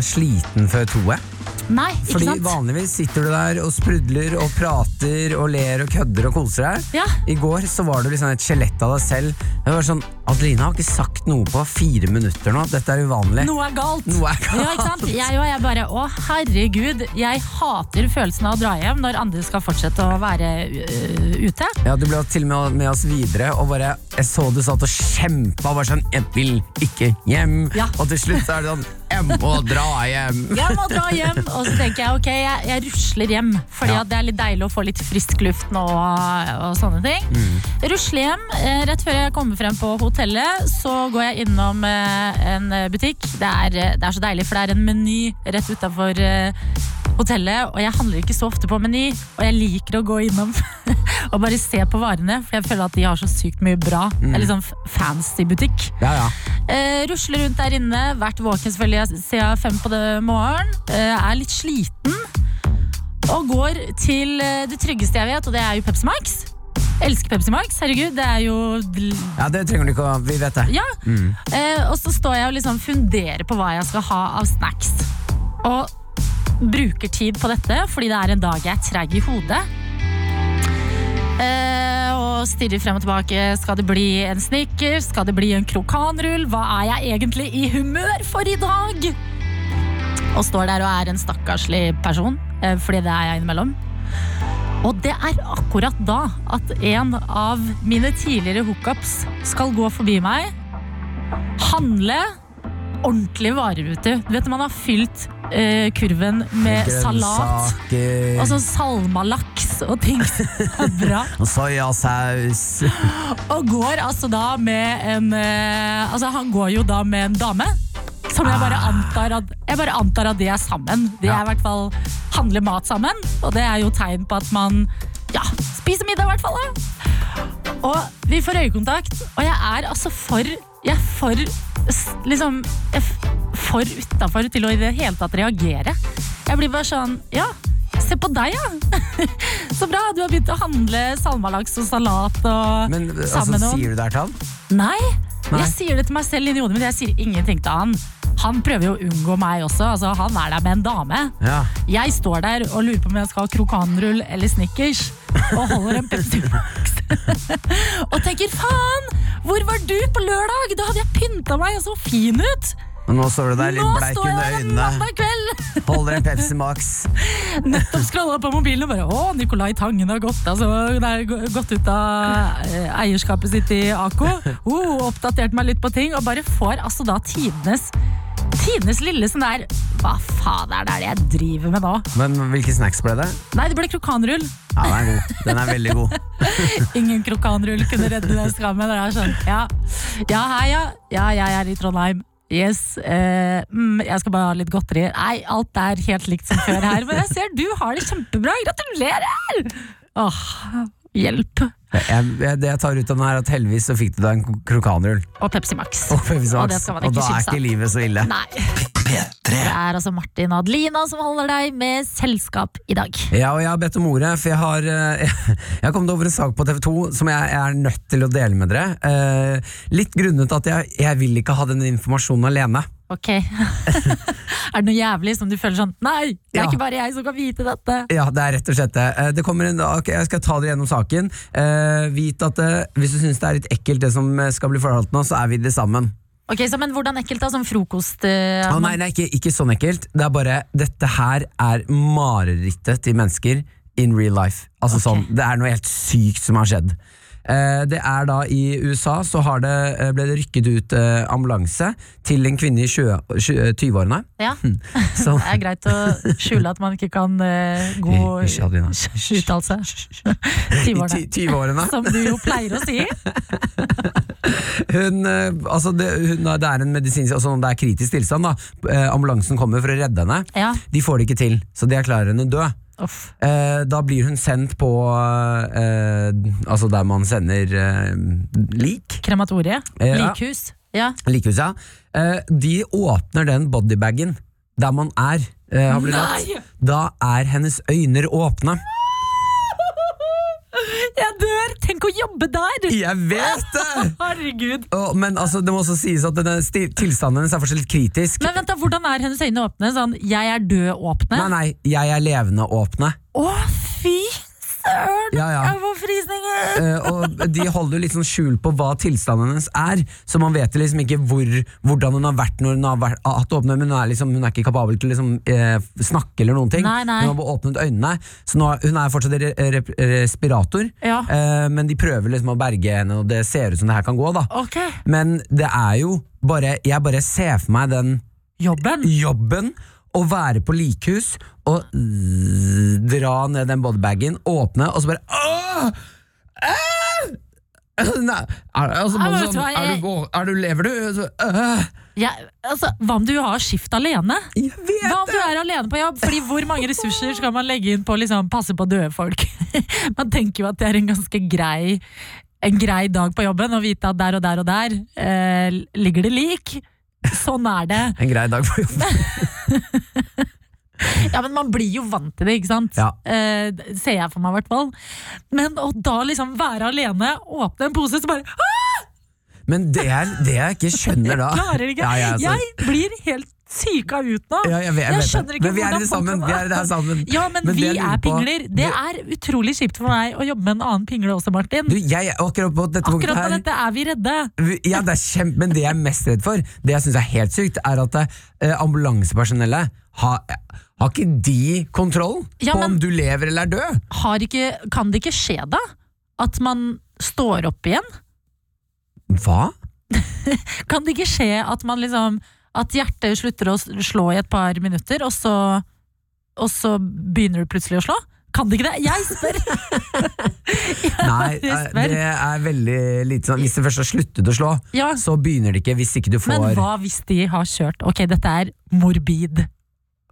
sliten før, tror jeg. Nei, ikke Fordi sant? vanligvis sitter du der og sprudler og prater og ler og kødder og koser deg. Ja. I går så var du liksom et skjelett av deg selv. Det var sånn, Adelina har ikke sagt noe på fire minutter nå. Dette er uvanlig. Noe er galt. Noe er galt. Ja, ikke sant? Jeg og jeg bare Å, herregud. Jeg hater følelsen av å dra hjem når andre skal fortsette å være øh, ute. Ja, Du ble til og med med oss videre, og bare, jeg så du satt og kjempa. Bare sånn 'Jeg vil ikke hjem'. Ja. Og til slutt så er det sånn 'Jeg må dra hjem'. Jeg må dra hjem, og så tenker jeg ok, jeg, jeg rusler hjem. Fordi Ja. det er litt deilig å få litt frisk luft nå og, og sånne ting. Rusler hjem. Eh, rett før jeg kommer frem på hotellet, så går jeg innom eh, en butikk. Det er, eh, det er så deilig, for det er en meny rett utafor hotellet. Og jeg handler ikke så ofte på Meny, og jeg liker å gå innom og bare se på varene. For jeg føler at de har så sykt mye bra. Det er litt sånn fancy butikk. Ja, ja. Eh, rusler rundt der inne, vært våken selvfølgelig siden fem på det morgen. Eh, er litt sliten. Og går til eh, det tryggeste jeg vet, og det er jo Pepsi Max. Elsker Pepsi Max, herregud. Det er jo ja, det trenger du ikke å Vi vet det. Ja. Eh, og så står jeg og liksom funderer på hva jeg skal ha av snacks. Og bruker tid på dette fordi det er en dag jeg er treig i hodet. Eh, og stirrer frem og tilbake. Skal det bli en snickers? Skal det bli en krokanrull? Hva er jeg egentlig i humør for i dag? Og står der og er en stakkarslig person, eh, fordi det er jeg innimellom. Og det er akkurat da at en av mine tidligere hookups skal gå forbi meg, handle ordentlige varer ute. Du vet man har fylt eh, kurven med salat Grønnsaker og sånn salmalaks og ting som er bra. og soyasaus. Og går altså da med en eh, Altså han går jo da med en dame Som jeg bare antar at Jeg bare antar at de er sammen De er i hvert fall handler mat sammen Og det er jo tegn på at man Ja, spiser middag i hvert fall da. Og vi får øyekontakt Og jeg er altså for Jeg er for Liksom jeg For utafor til å i det hele tatt reagere Jeg blir bare sånn Ja, se på deg ja Så bra, du har begynt å handle salmalaks og salat og Men altså, sier du det her til han? Nei, Nei. jeg sier det til meg selv inni hodet mitt. Jeg sier ingenting til han. Han prøver jo å unngå meg også. Altså, han er der med en dame. Ja. Jeg står der og lurer på om jeg skal ha krokanrull eller Snickers. Og holder en Pepsi Max. og tenker faen, hvor var du på lørdag? Da hadde jeg pynta meg og så fin ut. Og nå står du der litt bleik under øynene. Holder en Pepsi Max. Nettopp scrolla på mobilen og bare Å, Nicolai Tangen har gått, altså, gått ut av eh, eierskapet sitt i Ako. Oh, oppdatert meg litt på ting, og bare får altså da tidenes Tidenes lille sånn der Hva faen er det jeg driver med nå? Men hvilke snacks ble det? Nei, det ble krokanrull. Ja, den er god. Den er veldig god. Ingen krokanrull kunne redde den skammen. Det er sånn, ja. ja, hei, ja. Ja, jeg er i Trondheim. Yes. Uh, mm, jeg skal bare ha litt godteri. Nei, alt er helt likt som før her. Men jeg ser du har det kjempebra. Gratulerer! Åh, hjelp. Jeg, jeg, det jeg tar ut av den her, er at heldigvis så fikk du deg en krokanrull. Og Pepsi Max. Og Pepsi Og det skal man Og da er ikke livet så ille. Nei. Det er altså Martin og Adelina som holder deg med selskap i dag. Ja, og jeg har bedt om ordet, for jeg har, eh, jeg har kommet over en sak på TV 2 som jeg, jeg er nødt til å dele med dere. Eh, litt grunnet at jeg, jeg vil ikke ha den informasjonen alene. Ok. er det noe jævlig som du føler sånn Nei, det er Ja. ikke bare jeg som kan vite dette. Ja, det er rett og slett det. Eh, det kommer en, dag, jeg skal ta dere gjennom saken. Uh, vit at uh, hvis du syns det er litt ekkelt det som skal bli fortalt nå, så er vi det sammen. Ok, så, Men hvordan ekkelt da? Som frokost? Uh, ah, nei, nei ikke, ikke sånn ekkelt. Det er bare Dette her er marerittet til mennesker in real life. Altså okay. sånn, Det er noe helt sykt som har skjedd. Eh, det er da I USA så har det, eh, ble det rykket ut eh, ambulanse til en kvinne i sjø- sjø- 20-årene. Ja. Så- Det er greit å skjule at man ikke kan Adelina. uttalelse. I 20-årene. Som du jo pleier å si. Hun, altså det, hun, det er en medisinsk altså Det er kritisk tilstand. da Ambulansen kommer for å redde henne. Ja. De får det ikke til, så de erklærer henne død. Uff. Eh, da blir hun sendt på eh, Altså der man sender eh, lik. Krematoriet. Eh. Likhus. Ja. Likhus, ja. Eh, de åpner den bodybagen der man er. Eh, har blitt. Da er hennes øyne åpne. Jeg dør! Tenk å jobbe der! Jeg vet det! Herregud. Oh, men altså, det må også sies at denne tilstanden hennes er fortsatt litt kritisk. Men vent da, Hvordan er hennes øyne åpne? Sånn, jeg er død-åpne? Nei, nei, jeg er levende åpne. Å, fy søren! Ja, ja. Jeg får frysninger! Uh, og de holder litt sånn skjul på hva tilstanden hennes er, så man vet liksom ikke hvor, hvordan hun har vært når hun har vært, hatt åpne, men hun er, liksom, hun er ikke kapabel til å liksom, uh, snakke eller noen ting. Nei, nei. Hun har bare åpnet øynene, så nå, hun er fortsatt re, re, respirator, Ja. uh, men de prøver liksom å berge henne, og det ser ut som det her kan gå. da. Okay. Men det er jo bare Jeg bare ser for meg den Jobben? jobben å være på likhus og dra ned den bodybagen, åpne, og så bare Åh! Åh! Nei, er, altså, Nei, sånn, er, du, er du Lever du? Så, øh, ja, altså, hva om du har skift alene? jeg vet Hva om du er alene på jobb? Fordi Hvor mange ressurser skal man legge inn på å liksom, passe på døde folk? Man tenker jo at det er en ganske grei En grei dag på jobben å vite at der og der og der eh, ligger det lik. Sånn er det. En grei dag på jobb. Ja, men Man blir jo vant til det, ikke sant? Ja. Eh, ser jeg for meg, i hvert fall. Men å da liksom være alene, åpne en pose, så bare Aah! Men det er det jeg ikke skjønner da Klarer ikke. Ja, ja, altså, Jeg blir helt syka ut nå. Ja, jeg vet, jeg vet skjønner ikke Men vi er i det sammen. Vi er det her sammen. Ja, men, Men vi er pingler. Det er utrolig kjipt for meg å jobbe med en annen pingle også, Martin. Du, jeg akkurat på dette Akkurat her dette er vi redde. Ja, det er kjempe, men det jeg er mest redd for, det jeg syns er helt sykt, er at eh, ambulansepersonellet har, har ikke de kontroll Ja, på om du lever eller er død? Har ikke, kan det ikke skje da? At man står opp igjen? Hva? Kan det ikke skje at man liksom At hjertet slutter å slå i et par minutter, og så, og så begynner du plutselig å slå? Kan det ikke det? Jeg spør! Jeg Nei, eh, spør. det er veldig lite sånn Hvis det først har sluttet å slå, Ja, så begynner det ikke hvis ikke du får men hva hvis de har kjørt Ok, dette er morbid.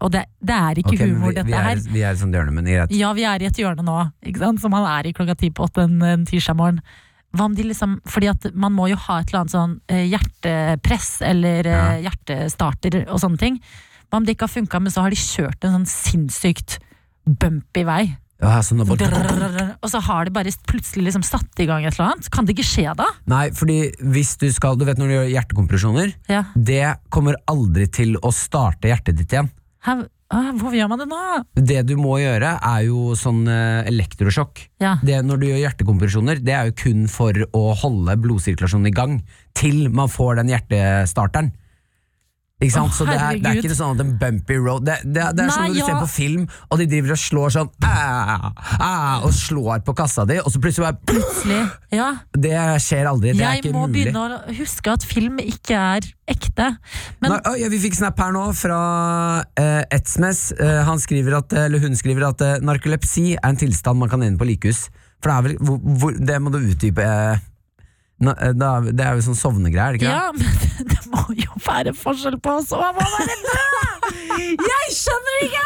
Og det, det er ikke okay, humor, vi, vi, dette er, her. vi er i et sånt hjørne, men greit. Ja, vi er i et hjørne nå, ikke sant? som man er i klokka ti på åtte en, en tirsdag morgen. Hva om de liksom, fordi at man må jo ha et eller annet sånn eh, hjertepress eller ja. hjertestarter og sånne ting. Hva om det ikke har funka, men så har de kjørt en sånn sinnssykt bumpy vei. Ja, sånn bare, Drrr, Og så har de bare plutselig liksom satt i gang et eller annet. Kan det ikke skje da? nei, fordi hvis du skal Du vet når du gjør hjertekompresjoner? Ja. Det kommer aldri til å starte hjertet ditt igjen. Hæ? Ah, Hvorfor gjør man det nå? Det du må gjøre, er jo sånn eh, elektrosjokk. Ja. Det, når du gjør hjertekompresjoner, det er jo kun for å holde blodsirkulasjonen i gang til man får den hjertestarteren. Ikke sant? Å, Så det er, det er ikke sånn at en bumpy road Det, det, det er Nei, sånn når du ja. ser på film, og de driver og slår sånn «Ah, ah», Og slår på kassa di, og så plutselig bare Plutselig. Ja. Det skjer aldri. Det er ikke mulig. Jeg må begynne å huske at film ikke er ekte. Men Nei, ja, vi fikk snap her nå fra uh, Etsmes. Uh, han skriver at, eller hun skriver at uh, narkolepsi er en tilstand man kan ende på likehus. For det er vel hvor, hvor, Det må du utdype. eh, na, eh, da, det er jo sånn sovnegreier, er det ikke Ja, men det må jo være forskjell på oss og å være død! Jeg skjønner ikke!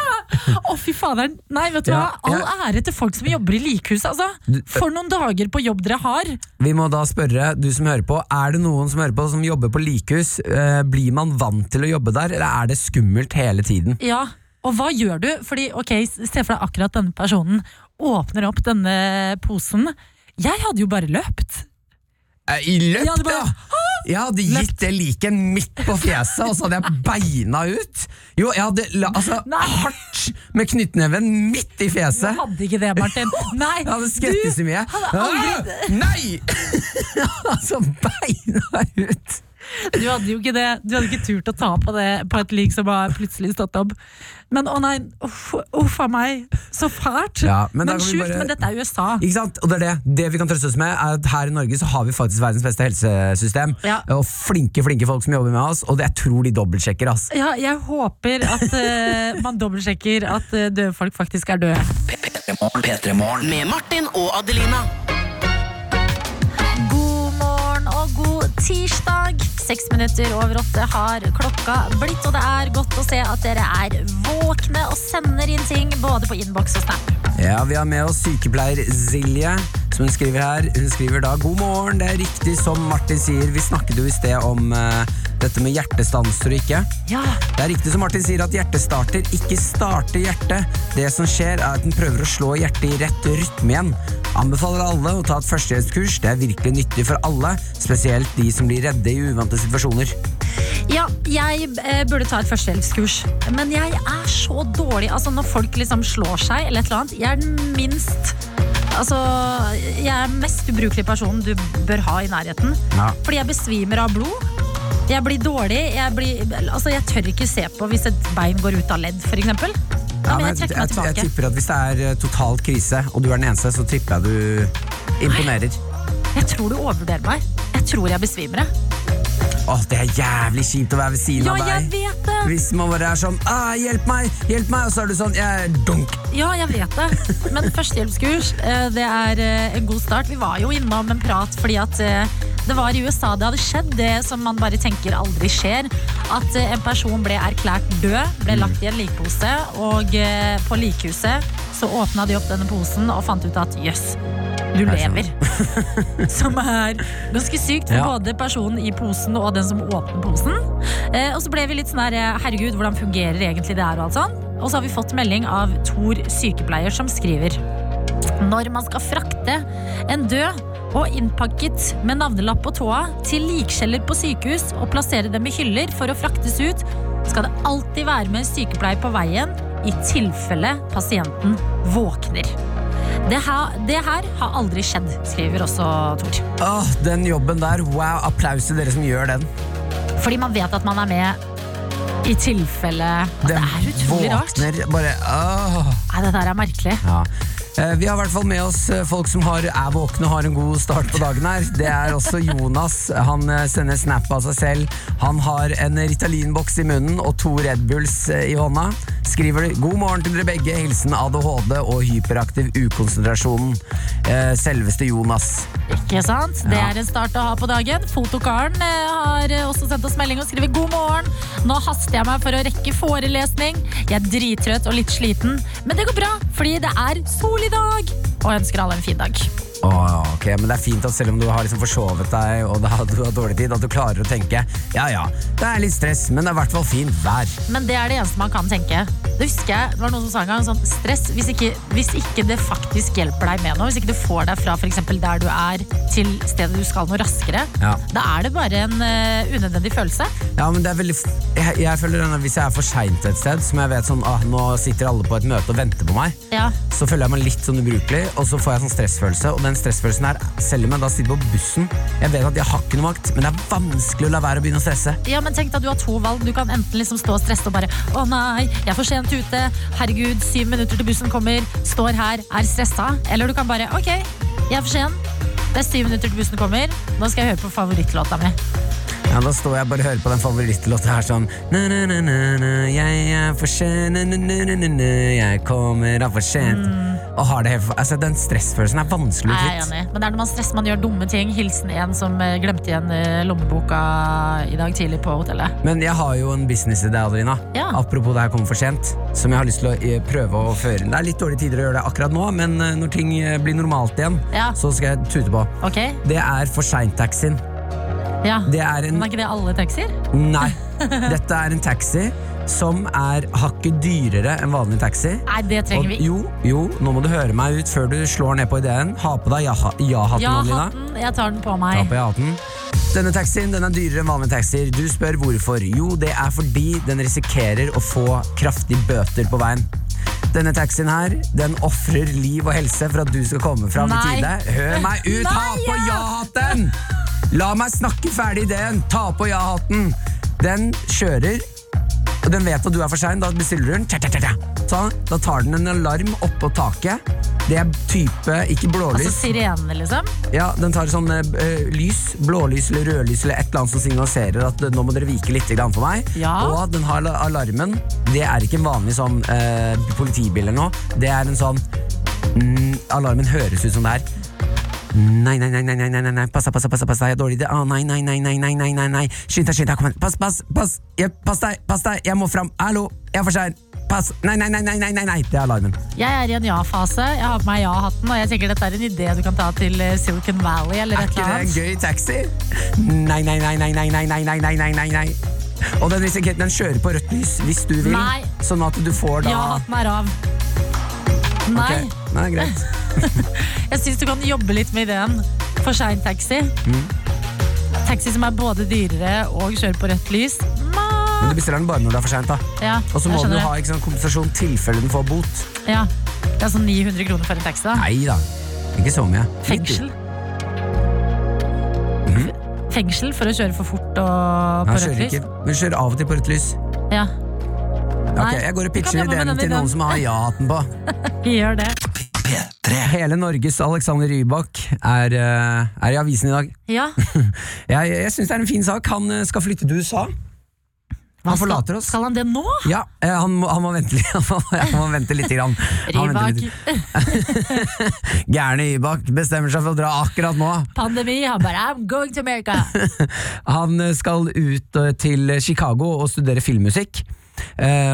Å, fy faderen. Nei, vet du Ja, hva? All ære til folk som jobber i likhuset, altså. For noen dager på jobb dere har. Vi må da spørre, du som hører på, er det noen som hører på som jobber på likhus? Eh, blir man vant til å jobbe der, eller er det skummelt hele tiden? Ja, og hva gjør du? Fordi, ok, Se for deg akkurat denne personen åpner opp denne posen. Jeg hadde jo bare løpt. Eh, I løpt, Ja, det bare- ja! Jeg hadde gitt det liket midt på fjeset, og så hadde jeg beina ut. Jo, jeg hadde altså, hardt med knyttneven midt i fjeset. Du hadde ikke det, Martin. Nei, Jeg hadde skvettet så mye. hadde aldri- Nei! altså, beina ut. Du hadde jo ikke det. Du hadde ikke turt å ta på det på et lik som har plutselig stått opp. Men å nei, uff a meg. Så fælt. Ja, men men sjukt, bare- men dette er USA. Ikke sant? Og det er det. Det vi kan trøste oss med, er at her i Norge så har vi faktisk verdens beste helsesystem. Ja. Og flinke, flinke folk som jobber med oss, og det, jeg tror de dobbeltsjekker, ass. Ja, jeg håper at uh, man dobbeltsjekker at uh, døde folk faktisk er døde. P3morgen. P3morgen. Med Martin og Adelina. God morgen og god tirsdag. Seks minutter over åtte har klokka blitt, og det er godt å se at dere er våkne og sender inn ting både på innboks og snap. Ja, Vi har med oss sykepleier Silje, som hun skriver her. Hun skriver da god morgen. Det er riktig som Martin sier. Vi snakket jo i sted om uh, dette med hjertestanser og ikke. Ja, Det er riktig som Martin sier at hjertestarter ikke starter hjertet. Det som skjer er at den prøver å slå hjertet i rett rytme igjen. Anbefaler alle å ta et førstehjelpskurs. Det er virkelig nyttig for alle, spesielt de som blir redde i uvante situasjoner. Ja, jeg eh, burde ta et førstehjelpskurs, men jeg er så dårlig. Altså Når folk liksom slår seg, eller et eller annet, jeg er den minst Altså, jeg er mest ubrukelige personen du bør ha i nærheten. Ja. Fordi jeg besvimer av blod. Jeg blir dårlig. Jeg, blir, altså, jeg tør ikke se på hvis et bein går ut av ledd, f.eks. Ja, jeg meg jeg, jeg tipper at Hvis det er eh, totalt krise, og du er den eneste, så tipper jeg du imponerer. Jeg tror du overvurderer meg. Jeg tror jeg besvimer. jeg. Åh, Det er jævlig kjipt å være ved siden Ja, av jeg deg. vet det! Hvis man bare er sånn ah, 'hjelp meg', hjelp meg, og så er du sånn jeg er dunk. Ja, jeg vet det. Men førstehjelpskurs, eh, det er eh, en god start. Vi var jo innom en prat fordi at eh, det var i USA det hadde skjedd, det som man bare tenker aldri skjer. At eh, en person ble erklært død, ble lagt i en likpose, og eh, på likhuset så åpna de opp denne posen og fant ut at jøss, du det sant? lever. Som er ganske sykt for Ja. både personen i posen og den som åpner posen. Eh, og så ble vi litt sånn her, eh, herregud, hvordan fungerer egentlig det her og alt sånn. Og så har vi fått melding av Tor sykepleier som skriver Når man skal frakte en død og innpakket med navnelapp på tåa til likkjeller på sykehus og plassere dem i hyller for å fraktes ut, skal det alltid være med en sykepleier på veien i tilfelle pasienten våkner. Det her, det her har aldri skjedd, skriver også Tor. Åh, den jobben der, wow, applaus til dere som gjør den. Fordi man vet at man er med i tilfelle Det er utrolig rart. våkner bare åh. Nei, det der er merkelig. Ja. Eh, Vi har i hvert fall med oss eh, folk som har, er våkne og har en god start på dagen her. Det er også Jonas. Han eh, sender snap av seg selv. Han har en Ritalin-boks i munnen og to Red Bulls i hånda. Skriver 'God morgen til dere begge. Hilsen ADHD og hyperaktiv ukonsentrasjon'. Eh, Selveste Jonas. Ikke sant? Det er en start å ha på dagen. Fotokaren eh, har eh, også sendt oss melding og skriver god morgen. Nå haster jeg meg for å rekke forelesning. Jeg er drittrøtt og litt sliten, men det går bra, fordi det er sol i dag. Og ønsker alle en fin dag. Åh, ok, men det er fint at selv om du har liksom forsovet deg og da du har dårlig tid, at du klarer å tenke ja ja, det er litt stress, men det er i hvert fall fint vær. Men det er det eneste man kan tenke. Det husker jeg, det var noen som sa en gang sånn stress, hvis ikke, hvis ikke det faktisk hjelper deg med noe, hvis ikke du får deg fra for eksempel der du er til stedet du skal noe raskere, Ja. da er det bare en uh, unødvendig følelse. Ja, men det er veldig jeg, jeg føler denne, Hvis jeg er for seint et sted, som jeg vet sånn ah, nå sitter alle på et møte og venter på meg, Ja. så føler jeg meg litt sånn ubrukelig, og så får jeg sånn stressfølelse. Og den stressfølelsen her, selv om jeg da sitter på bussen Jeg vet at jeg har ikke noe makt, men det er vanskelig å la være å begynne å stresse. Ja, men tenk deg at du har to valg. Du kan enten liksom stå og stresse og bare Å nei, jeg er for sent ute. Herregud, syv minutter til bussen kommer. Står her, er stressa. Eller du kan bare Ok, jeg er for sen. Det er syv minutter til bussen kommer. Nå skal jeg høre på favorittlåta mi. Ja, Da står jeg bare og hører på den favorittlåta her sånn na, na, na, na, na, Jeg er for sen, na, na, na, na, na, jeg kommer av for sent. Og har det altså, Den stressfølelsen er vanskelig å kvitte. Men det er når man stresser, man gjør dumme ting. Hilsen en som eh, glemte igjen eh, lommeboka i dag tidlig på hotellet. Men jeg har jo en businessidé, Adelina. Ja. Apropos det her kommer for sent. Som jeg har lyst til å eh, prøve å føre inn. Det er litt dårlige tider å gjøre det akkurat nå, men når ting blir normalt igjen, Ja. så skal jeg tute på. Okay. Det er for seint-taxien. Ja. Det er en Men er ikke det alle taxier? Nei. Dette er en taxi som er hakket dyrere enn vanlig taxi. Nei, det trenger vi. jo, jo, nå må du høre meg ut før du slår ned på ideen. Ha på deg ja-hatten, ja Ja, Adelina. Jeg tar den på Ta meg. på ja-hatten. Denne taxien den er dyrere enn vanlige taxier. Du spør hvorfor. Jo, det er fordi den risikerer å få kraftige bøter på veien. Denne taxien her, den ofrer liv og helse for at du skal komme fram i tide. Hør meg ut! ha Nei, på ja-hatten! La meg snakke ferdig ideen. Ta på ja-hatten. Den kjører, og den vet at du er for sein. Da bestiller du den. Tja, tja, tja, tja. Så, da tar den en alarm oppå taket. Det er type, ikke blålys. Altså sirene, liksom? Ja, den tar sånn uh, lys, blålys eller rødlys eller et eller annet som signaliserer at nå må dere vike litt for meg. Ja. Og den har alarmen. Det er ikke en vanlig sånn uh, politibil eller noe. Det er en sånn mm, Alarmen høres ut som det er. Nei, nei, nei, nei, nei, nei, nei, pass deg, pass deg, pass deg, jeg er dårlig idé. Å, nei, nei, nei, nei, nei, nei, nei, nei. Skynd deg, skynd deg, kom igjen. Pass, pass, pass. Jeg, pass deg, pass deg, jeg må fram. Hallo, jeg er for sein. Pass. Nei, nei, nei, nei, nei, nei. Det er alarmen. Jeg er i en ja-fase. Jeg har på meg ja-hatten, og jeg tenker dette er en idé du kan ta til eh, Silicon Valley eller et eller annet. Er ikke det en gøy taxi? Nei, nei, nei, nei, nei, nei, nei, nei, nei, nei, nei, nei. Og den, den kjører på rødt lys hvis du vil, Nei. sånn at du får da Ja-hatten er av. Nei. Okay. Nei, greit. Jeg syns du kan jobbe litt med ideen. For sein taxi. Mm. Taxi som er både dyrere og kjører på rødt lys. Men du bestiller den bare når det er for seint. Ja, Og så må du ha ikke sånn kompensasjon tilfelle den får bot. Ja. Det er sånn 900 kroner for en taxi. da. Nei da, ikke så mye. Fengsel. Mhm. Fengsel for å kjøre for fort og på rødt lys. ikke, men kjører av og til på rødt lys. Ja. Ok, Nei, Jeg går og pitcher ideen til noen som har ja-hatten på. Gjør det. Hele Norges Alexander Rybak er, eh, er i avisen i dag. Ja. Jeg, jeg syns det er en fin sak. Han eh, skal flytte til USA. Han forlater oss. Skal han det nå? Ja, eh, han, må, han må vente. Han må, han må vente litt. Grann. Rybak. Gærne Rybak bestemmer seg for å dra akkurat nå. Pandemi. Han bare I'm going to America. Han eh, skal ut eh, til Chicago og studere filmmusikk eh,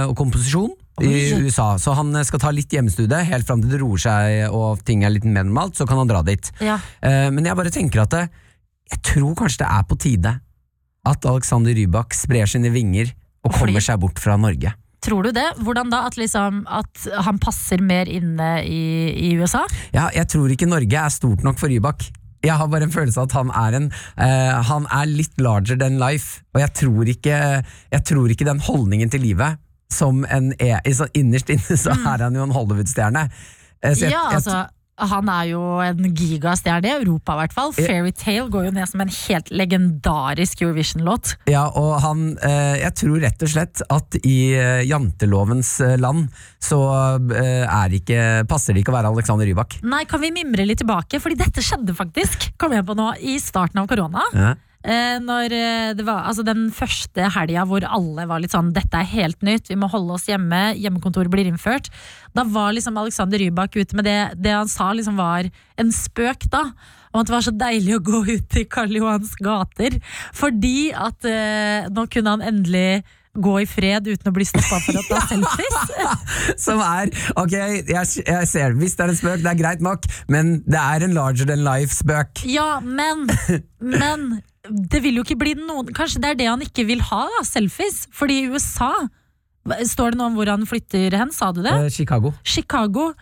og komposisjon. I USA, Så han eh, skal ta litt hjemmestudie helt fram til det roer seg og ting er litt mer normalt. Så kan han dra dit. Ja. Eh, men jeg bare tenker at det, jeg tror kanskje det er på tide at Alexander Rybak sprer sine vinger og Fordi- kommer seg bort fra Norge. Tror du det? Hvordan da? At, liksom, at han passer mer inne i, i USA? Ja, jeg tror ikke Norge er stort nok for Rybak. Jeg har bare en følelse av at han er en uh, Han er litt larger than life, og jeg tror ikke, jeg tror ikke den holdningen til livet som en er, Innerst inne så er han jo en Hollywood-stjerne. Eh, Ja, altså han er jo en gigastjerne i Europa, i hvert fall. Fairytale går jo ned som en helt legendarisk Eurovision-låt. Ja, og han eh, Jeg tror rett og slett at i eh, jantelovens eh, land så er ikke, passer det ikke å være Alexander Rybak. Nei, kan vi mimre litt tilbake? Fordi dette skjedde faktisk, kom jeg på nå, i starten av korona. Ja. Eh, når eh, det var altså den første helga hvor alle var litt sånn Dette er helt nytt, vi må holde oss hjemme, hjemmekontoret blir innført. Da var liksom Alexander Rybak ute med det Det han sa liksom var en spøk, da. Om at det var så deilig å gå ut i Karl Johans gater. Fordi at eh, nå kunne han endelig gå i fred uten å bli stoppa for å ta selfies. Som er Ok, jeg, jeg ser Hvis det er en spøk, det er greit nok, men det er en larger than life-spøk. Ja, men, men det vil jo ikke bli noen Kanskje det er det han ikke vil ha, da, selfies. Fordi i USA Står det noe om hvor han flytter hen, sa du det? Eh, Chicago. Chicago.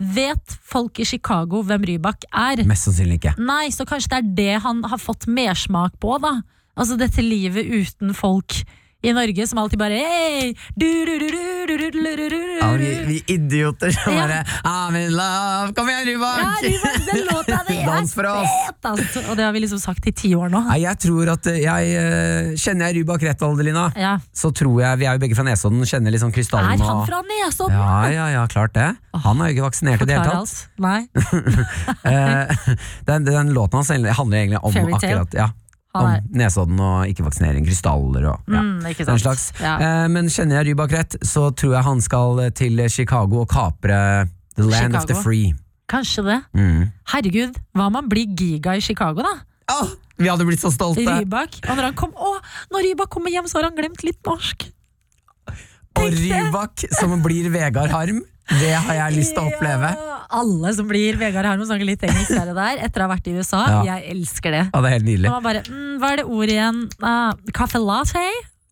Vet folk i Chicago hvem Rybak er? Mest sannsynlig ikke. Nei, så kanskje det er det han har fått mersmak på, da. Altså dette livet uten folk i Norge som alltid bare vi, idioter som bare ah, I'm in love, kom igjen, Rubak! Ja, Rubak, den låta di er fet! Altså. Og det har vi liksom sagt i ti år nå. Jeg tror at eh, jeg, eh, Kjenner jeg Rubak rett, Adelina, så tror jeg Vi er jo begge fra Nesodden, kjenner liksom krystallen Er han fra Nesodden? Ja, ja, ja, klart det. Han er jo ikke vaksinert i det hele tatt. Nei. Eh, den, den, låten hans handler egentlig om akkurat ja, om Nesodden og ikke-vaksinering, krystaller og ja, Mm, ikke den slags. Ja. Eh, men kjenner jeg Rybak rett, så tror jeg han skal til Chicago og kapre The Land of the Free. Kanskje det. Mm. Herregud, hva om han blir giga i Chicago, da? Oh, vi hadde blitt så stolte! Rybak. Og når han kom, å, når Rybak kommer hjem, så har han glemt litt norsk. Og Rybak som blir Vegard Harm, det har jeg lyst til å oppleve. Ja, alle som blir Vegard Harmo, snakker litt engelsk der og der, etter å ha vært i USA. Ja. Jeg elsker det. Ja, det er helt nydelig. Og man bare, mm, hva er det ordet igjen? Uh, caffè latte?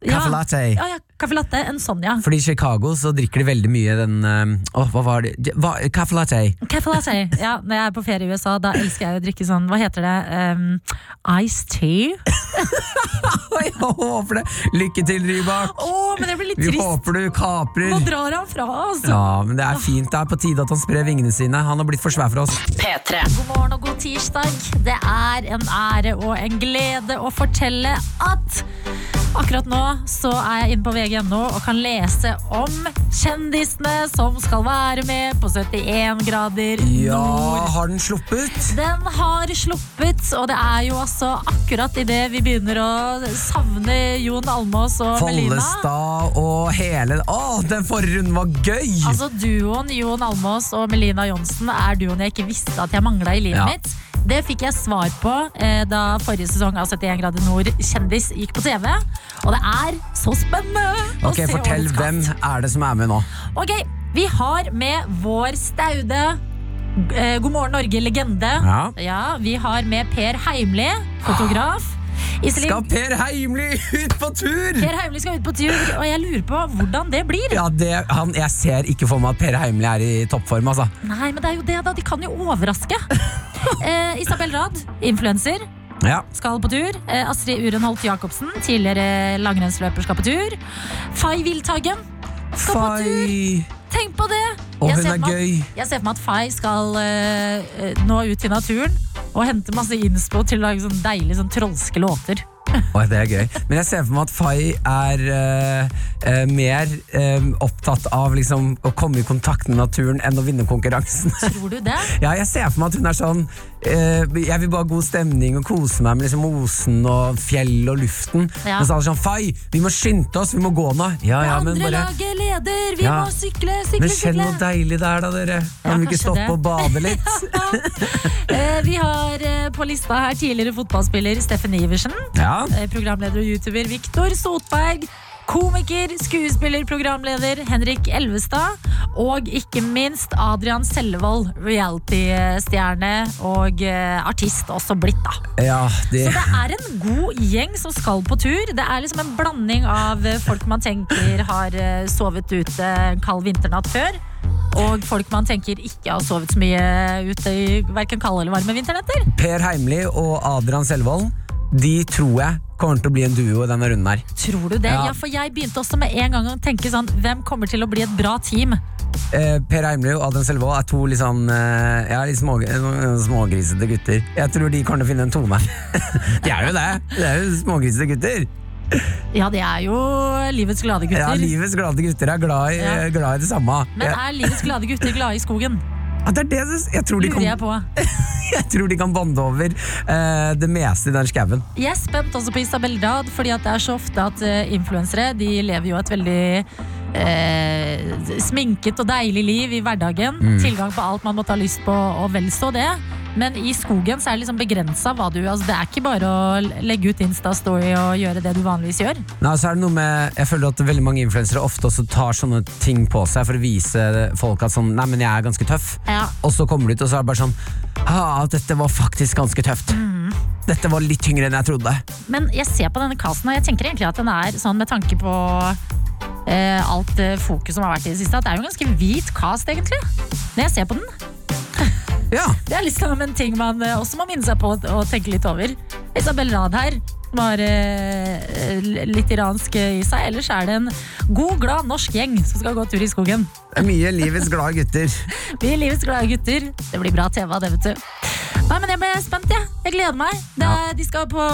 Kaffe latte. Ja, kaffe latte. En Sonja. Fordi i Chicago så drikker de veldig mye den eh, oh, hva var det? Hva, Caffè latte. Caffè latte. Ja, når jeg er på ferie i USA, da elsker jeg å drikke sånn, hva heter det? Um, ice tea? Jeg håper det! Lykke til, Rybak! Oh, men det blir litt Vi trist. håper du kaprer. Nå drar han fra oss. Ja, men det er fint. Det er på tide at han sprer vingene sine. Han har blitt for svær for oss. P3. God morgen og god tirsdag. Det er en ære og en glede å fortelle at akkurat nå så er jeg inne på vg.no og kan lese om kjendisene som skal være med på 71 grader nord. Ja, har den sluppet? Den har sluppet, og det er jo altså akkurat idet vi begynner å savne Jon Almås og Melina. Follestad og hele Å, den forrige runden var gøy! Altså Duoen Jon Almås og Melina Johnsen er duoen jeg ikke visste at jeg mangla i livet Ja. mitt. Det fikk jeg svar på eh, da forrige sesong av 71 grader nord kjendis gikk på TV. Og det er så spennende! Ok, Fortell hvem er det som er med nå? Ok, Vi har med vår staude eh, God morgen Norge-legende. Ja. Vi har med Per Heimli, fotograf. Iselin, Skal Per Heimli ut på tur?! Per Heimli skal ut på tur, og jeg lurer på hvordan det blir. Ja, det, han, Jeg ser ikke for meg at Per Heimli er i toppform, altså. Nei, men det er jo det, da. De kan jo overraske. eh, Isabel Rad, influenser, Ja. skal på tur. Eh, Astrid Urenholt Jacobsen, tidligere langrennsløper, skal på tur. Fay Wildtagen skal på tur. Tenk på det! Og Jeg hun er at- gøy. Jeg ser for meg at Fay skal eh, nå ut i naturen og hente masse innspo til å lage sånn deilige sånn trolske låter. Oi, det er gøy. Men jeg ser for meg at Fay er uh, uh, mer uh, opptatt av liksom, å komme i kontakt med naturen enn å vinne konkurransen. Tror du det? ja, jeg ser for meg at hun er sånn Jeg vil bare ha god stemning og kose meg med liksom mosen og fjell og luften. Ja. Men så er det sånn Fay, vi må skynde oss, vi må gå nå. Ja, ja, men bare laget leder! Vi Ja. må sykle, sykle, Men kjenn noe hvor deilig det er, da, dere. Kan vi ikke stoppe det. og bade litt? Eh, vi har eh, på lista her tidligere fotballspiller Steffen Iversen. Ja. Eh, Programleder og youtuber Viktor Sotberg. Komiker, skuespiller, programleder Henrik Elvestad. Og ikke minst Adrian Sellevold, reality-stjerne og eh, artist også blitt, da. ja, det Så det er en god gjeng som skal på tur. Det er liksom en blanding av folk man tenker har eh, sovet ute en kald vinternatt før. Og folk man tenker ikke har sovet så mye ute i hverken kalde eller varme vinternetter. Per Heimli og Adrian Selvold, de tror jeg kommer til å bli en duo i denne runden her. Tror du det? Ja. Ja. for jeg begynte også med en gang å tenke sånn Hvem kommer til å bli et bra team? Eh, per Eimli og Adrian Selvold er to litt sånn eh, ja, litt små, eh, smågrisete gutter. Jeg tror de kommer til å finne en tone. de er jo det! De er jo smågrisete gutter. Ja, det er jo livets glade gutter. Ja, Livets glade gutter er glad i, Ja. glad i det samme. Men er livets glade gutter glade i skogen? Ja, det er det det- jeg tror de Lurer jeg kan, på. jeg tror de kan bande over uh, det meste i den skauen. Jeg er spent også på Isabel Dad, fordi at det er så ofte at uh, influensere de lever jo et veldig eh, sminket og deilig liv i hverdagen. Mm. Tilgang på alt man måtte ha lyst på, og vel så det. Men i skogen så er det liksom begrensa hva du altså Det er ikke bare å legge ut Insta-story og gjøre det du vanligvis gjør. Nei, så er det noe med, jeg føler at veldig mange influensere ofte også tar sånne ting på seg for å vise folk at sånn, nei, men jeg er ganske tøff. Ja. Og så kommer de ut og så er det bare sånn ah, dette var faktisk ganske tøft. Mm. Dette var litt tyngre enn jeg trodde. Men jeg ser på denne casten, og jeg tenker egentlig at den er sånn med tanke på eh, alt fokus som har vært i det siste, at det er jo en ganske hvit cast, egentlig. Når jeg ser på den. Ja, Det er liksom en ting man eh, også må minne seg på å tenke litt over. Isabel Rad her, har eh, litt iransk i seg. Ellers er det en god, glad norsk gjeng som skal gå tur i skogen. det er mye livets glade gutter. Vi er livets glade gutter. Det blir bra TV av det, vet du. Nei, men Jeg ble spent, jeg. Jeg gleder meg. Det ja. De skal på,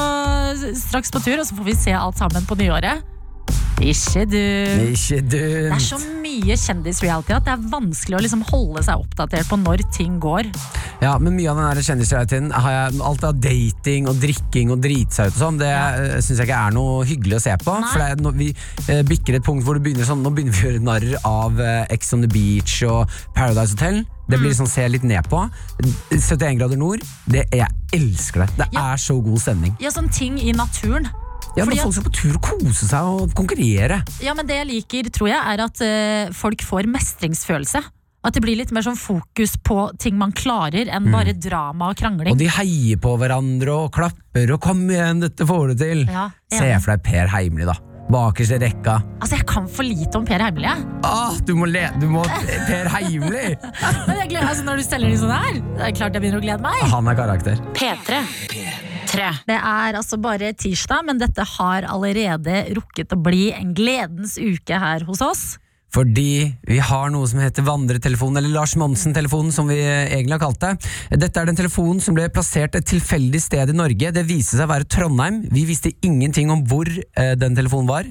straks på tur, og så får vi se alt sammen på nyåret. Ikke du. Ikke Det er så mye kjendisreality at det er vanskelig å liksom holde seg oppdatert på når ting går. Ja, men mye av den kjendisrealityen Alt av dating og drikking og drite seg ut og sånn, det ja. syns jeg ikke er noe hyggelig å se på. Nei. For det er vi eh, bikker et punkt hvor det begynner sånn Nå begynner vi å gjøre narr av eh, Ex on the Beach og Paradise Hotel. Det Mm. blir liksom se litt ned på. 71 grader nord, det, jeg elsker det. Det Ja. er så god stemning. Ja, sånn ting i naturen. Ja, men folk skal på tur og kose seg og konkurrere. Ja, men det jeg liker, tror jeg, er at uh, folk får mestringsfølelse. At det blir litt mer sånn fokus på ting man klarer, enn bare drama og krangling. Mm. Og de heier på hverandre og klapper og 'kom igjen, dette får du til'. Ja, Se for deg Per Heimli, da. Bakerst i rekka. Altså, Jeg kan for lite om Per Heimli. Ah, du må le, du må Per Heimli! Jeg gleder, altså, når du steller de sånn her, det er klart jeg begynner å glede meg. Han er karakter. P3. Det er altså bare tirsdag, men dette har allerede rukket å bli en gledens uke her hos oss. Fordi vi har noe som heter vandretelefonen, eller Lars Monsen-telefonen, som vi egentlig har kalt det. Dette er den telefonen som ble plassert et tilfeldig sted i Norge. Det viste seg å være Trondheim. Vi visste ingenting om hvor eh, den telefonen var.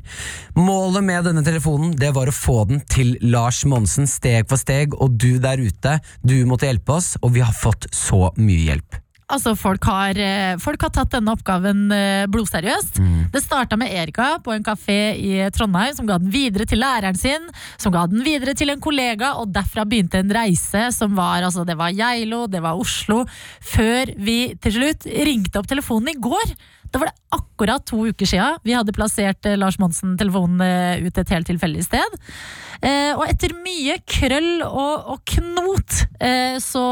Målet med denne telefonen det var å få den til Lars Monsen steg for steg, og du der ute, du måtte hjelpe oss, og vi har fått så mye hjelp. Altså, folk har, eh, folk har tatt denne oppgaven blodseriøst. blodseriøst. Det starta med Erika på en kafé i Trondheim, som ga den videre til læreren sin, som ga den videre til en kollega, og derfra begynte en reise som var altså, Det var Geilo, det var Oslo, før vi til slutt ringte opp telefonen i går. Da var det akkurat to uker siden vi hadde plassert eh, Lars Monsen-telefonen eh, ut et helt tilfeldig sted. Eh, og etter mye krøll og, og knot, eh, så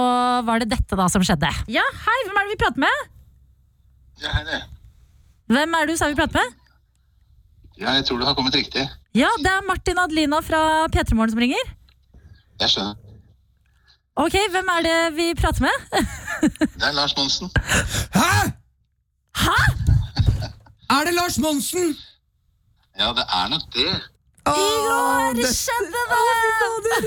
var det dette da som skjedde. Ja, hei, hvem er det vi prater med? Ja, hei det. Hvem er det du sa vi prater med? Ja, jeg tror du har kommet riktig. Ja, det er Martin Adelina fra P3 Morgen som ringer. Jeg skjønner. Ok, hvem er det vi prater med? Det er Lars Monsen. Hæ?! Hæ? Er det Lars Monsen? Ja, det er nok det. Igor, skjedde det?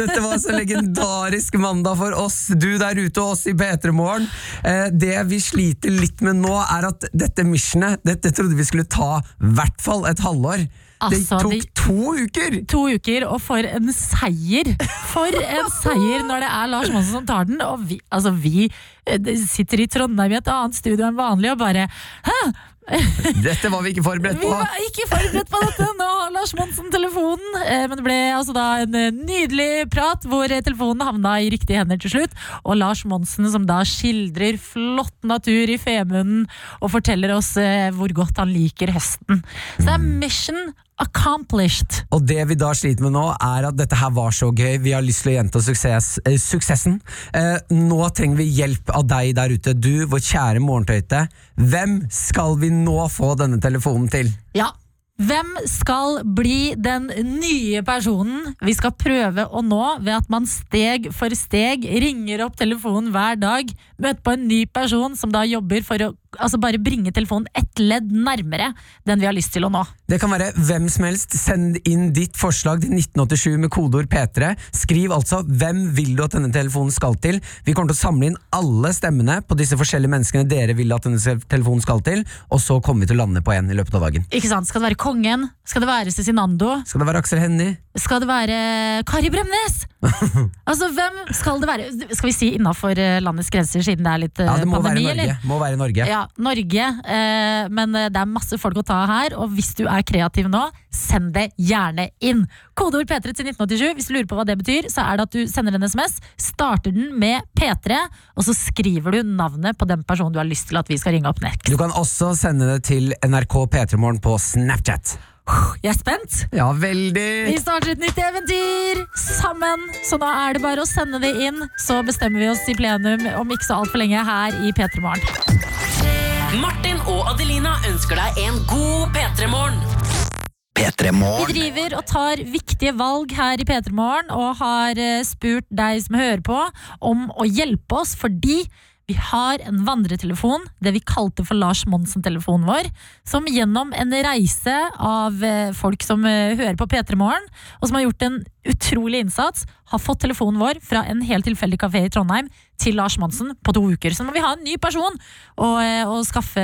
Dette var så legendarisk mandag for oss, du der ute og oss i P3 Morgen. Eh, det vi sliter litt med nå, er at dette missionet Dette trodde vi skulle ta i hvert fall et halvår. Altså, det tok to uker! To uker, og for en seier! For en seier når det er Lars Monsen som tar den. Og vi, altså vi eh, sitter i Trondheim i et annet studio enn vanlig og bare Hæ? Dette var vi ikke forberedt på! Vi var ikke forberedt på dette! Nå har Lars Monsen telefonen. Eh, Men det ble altså da en eh, nydelig prat hvor eh, telefonen havna i riktige hender til slutt. Og Lars Monsen som da skildrer flott natur i Femunden og forteller oss hvor godt han liker høsten. Så det er mission accomplished. Og det vi da sliter med nå, er at dette her var så gøy. Vi har lyst til å gjenta suksess, eh, suksessen. Eh, nå trenger vi hjelp av deg der ute, du, vår kjære morgentøyte. Hvem skal vi nå få denne telefonen til? Ja, Hvem skal bli den nye personen vi skal prøve å nå ved at man steg for steg ringer opp telefonen hver dag, møter på en ny person som da jobber for å altså bare bringe telefonen ett ledd nærmere den vi har lyst til å nå? Det kan være hvem som helst. Send inn ditt forslag til 1987 med kodeord P3. Skriv altså 'Hvem vil du at denne telefonen skal til?' Vi kommer til å samle inn alle stemmene på disse forskjellige menneskene dere vil at denne telefonen skal til, og så kommer vi til å lande på en i løpet av dagen. Ikke sant? Skal det være Kongen? Skal det være Cezinando? Skal det være Aksel Hennie? Skal det være Kari Bremnes? altså, hvem skal det være? Skal vi si innafor landets grenser, siden det er litt eh, Ja, det må pandemi, være Norge. eller? Må være Norge. Ja, Norge. Eh, men eh, det er masse folk å ta her, og hvis du er kreativ nå, send det gjerne inn. Kodeord P3 til 1987. Hvis du lurer på hva det betyr, så er det at du sender en SMS, starter den med P3, og så skriver du navnet på den personen du har lyst til at vi skal ringe opp next. Du kan også sende det til NRK P3morgen på Snapchat. Jeg er spent. Ja, veldig! Vi starter et nytt eventyr sammen, så nå er det bare å sende det inn. Så bestemmer vi oss i plenum om ikke så altfor lenge her i P3 Morgen. Martin og Adelina ønsker deg en god P3-morgen. Vi driver og tar viktige valg her i P3 Morgen og har eh, spurt deg som hører på, om å hjelpe oss fordi vi har en vandretelefon, det vi kalte for Lars Monsen-telefonen vår, som gjennom en reise av eh, folk som eh, hører på P3 Morgen, og som har gjort en utrolig innsats, har fått telefonen vår fra en helt tilfeldig kafé i Trondheim til Lars Monsen på to uker. Så må vi ha en ny person å, eh, å skaffe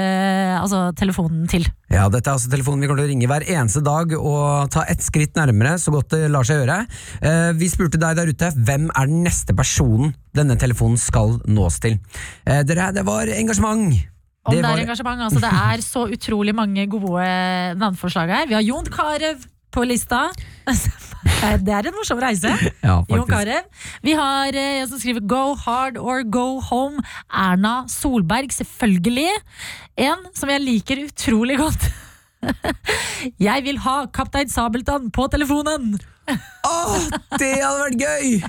altså, telefonen til. Ja, dette er altså telefonen vi kommer til å ringe hver eneste dag og ta ett skritt nærmere, så godt det lar seg gjøre. Eh, vi spurte deg der ute, hvem er den neste personen denne telefonen skal nås til? Eh, dere, det var engasjement. Om det, var- er engasjement, altså Det er så utrolig mange gode navneforslag her. Vi har Jon Carew på lista. Det er en morsom reise. Ja, Jon. Carew. Vi har eh, en som skriver 'Go hard or go home'. Erna Solberg, selvfølgelig. En som jeg liker utrolig godt. Jeg vil ha Kaptein Sabeltann på telefonen! Åh, det hadde vært gøy!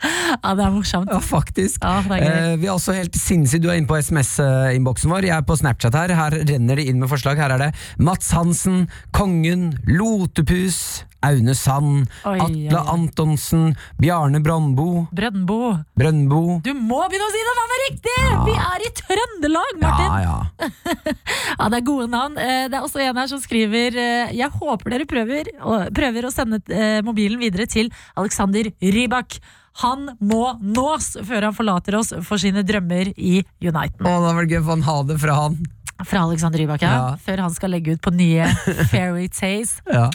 Ja, det er morsomt. Ja, faktisk. Ja, det er. Eh, vi er også helt sinnssyke. Du er inne på SMS-innboksen vår. Jeg er på Snapchat her. Her renner det inn med forslag. Her er det Mats Hansen, Kongen, Lotepus, Aune Sand, Oi, Atle oi. Antonsen, Bjarne Brøndbo, Brøndbo. Brøndbo. Du må begynne å si det navnet riktig! Vi er i Trøndelag, Martin! ja. Ja, ja, det er gode navn. Eh, Det er også en her som skriver eh, Jeg håper dere prøver, prøver å sende eh, mobilen videre til Alexander Rybak. Han må nås før han forlater oss for sine drømmer i Uniten. Å, det var gøy å få en ha det fra han. Fra Alexander Rybak, ja. Ja. Før han skal legge ut på nye Fairy Tales. Ja.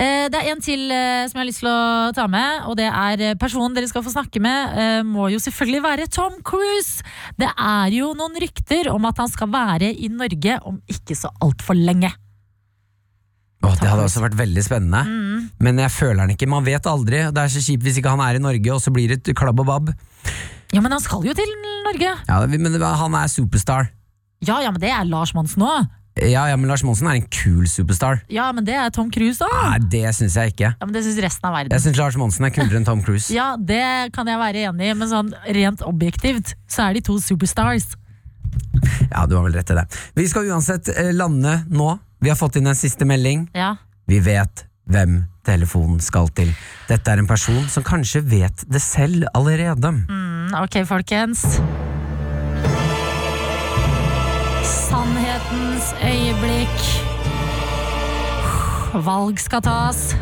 Eh, Det er en til eh, som jeg har lyst til å ta med, og det er eh, personen dere skal få snakke med. eh, Må jo selvfølgelig være Tom Cruise. Det er jo noen rykter om at han skal være i Norge om ikke så altfor lenge. Å, det hadde også vært veldig spennende. Mm. Men jeg føler han ikke. Man vet aldri. Det er så kjipt hvis ikke han er i Norge, og så blir det et klabb og babb. Ja, men han skal jo til Norge. Ja, men han er superstar. Ja, ja, men det er Lars Monsen òg. Ja, ja, men Lars Monsen er en kul superstar. Ja, men det er Tom Cruise òg. Nei, det syns jeg ikke. Ja, men det synes resten av verden. Jeg syns Lars Monsen er kulere enn Tom Cruise. Ja, det kan jeg være enig i, men sånn rent objektivt så er de to superstars. Ja, du har vel rett i det. Vi skal uansett eh, lande nå. Vi har fått inn en siste melding. Ja. Vi vet hvem telefonen skal til. Dette er en person som kanskje vet det selv allerede. Mm, ok, folkens. Sannhetens øyeblikk. Valg skal tas.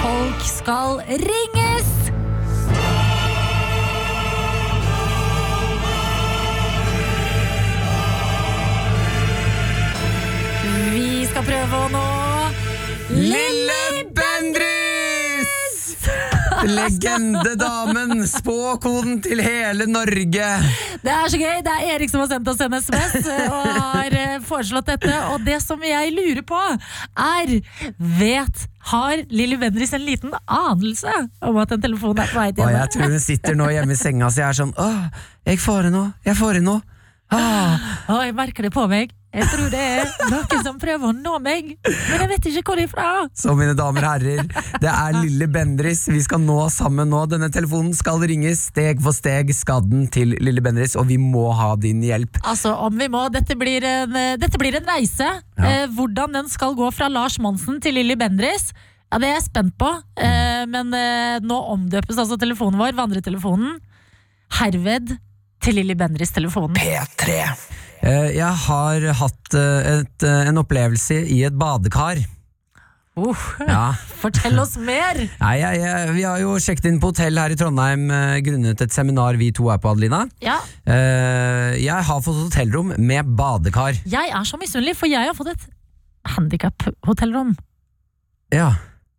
Folk skal ringes! Skal prøve å nå Lille Bendris! Legendedamen, spåkoden til hele Norge. Det er så gøy! Det er Erik som har sendt oss en SMS og har eh, foreslått dette. Og det som jeg lurer på, er Vet Har Lilly Bendriss en liten anelse om at en telefon er på vei til henne? jeg tror hun sitter nå hjemme i senga si og er sånn Åh, jeg får det nå, jeg får det nå. Ah. Åh, jeg merker det på meg. Jeg tror det er noen som prøver å nå meg, men jeg vet ikke hvor de er fra. Så mine damer og herrer, det er lille Bendris vi skal nå sammen nå. Denne telefonen skal ringes steg for steg, skadden til lille Bendris, og vi må ha din hjelp. Altså, om vi må. Dette blir en, eh, dette blir en reise. Eh, hvordan den skal gå fra Lars Monsen til Lilly Bendris. ja, det er jeg spent på. Eh, men eh, nå omdøpes altså telefonen vår, vandretelefonen, herved til Lilly Bendriss-telefonen. P3. Eh, Jeg har hatt eh, et, eh, en opplevelse i et badekar. Uh, Ja. Fortell oss mer! Nei, ja, ja, vi har jo sjekket inn på hotell her i Trondheim grunnet et seminar vi to er på, Adelina. Ja, jeg har fått hotellrom med badekar. jeg er så misunnelig, for jeg har fått et handikap-hotellrom. Ja.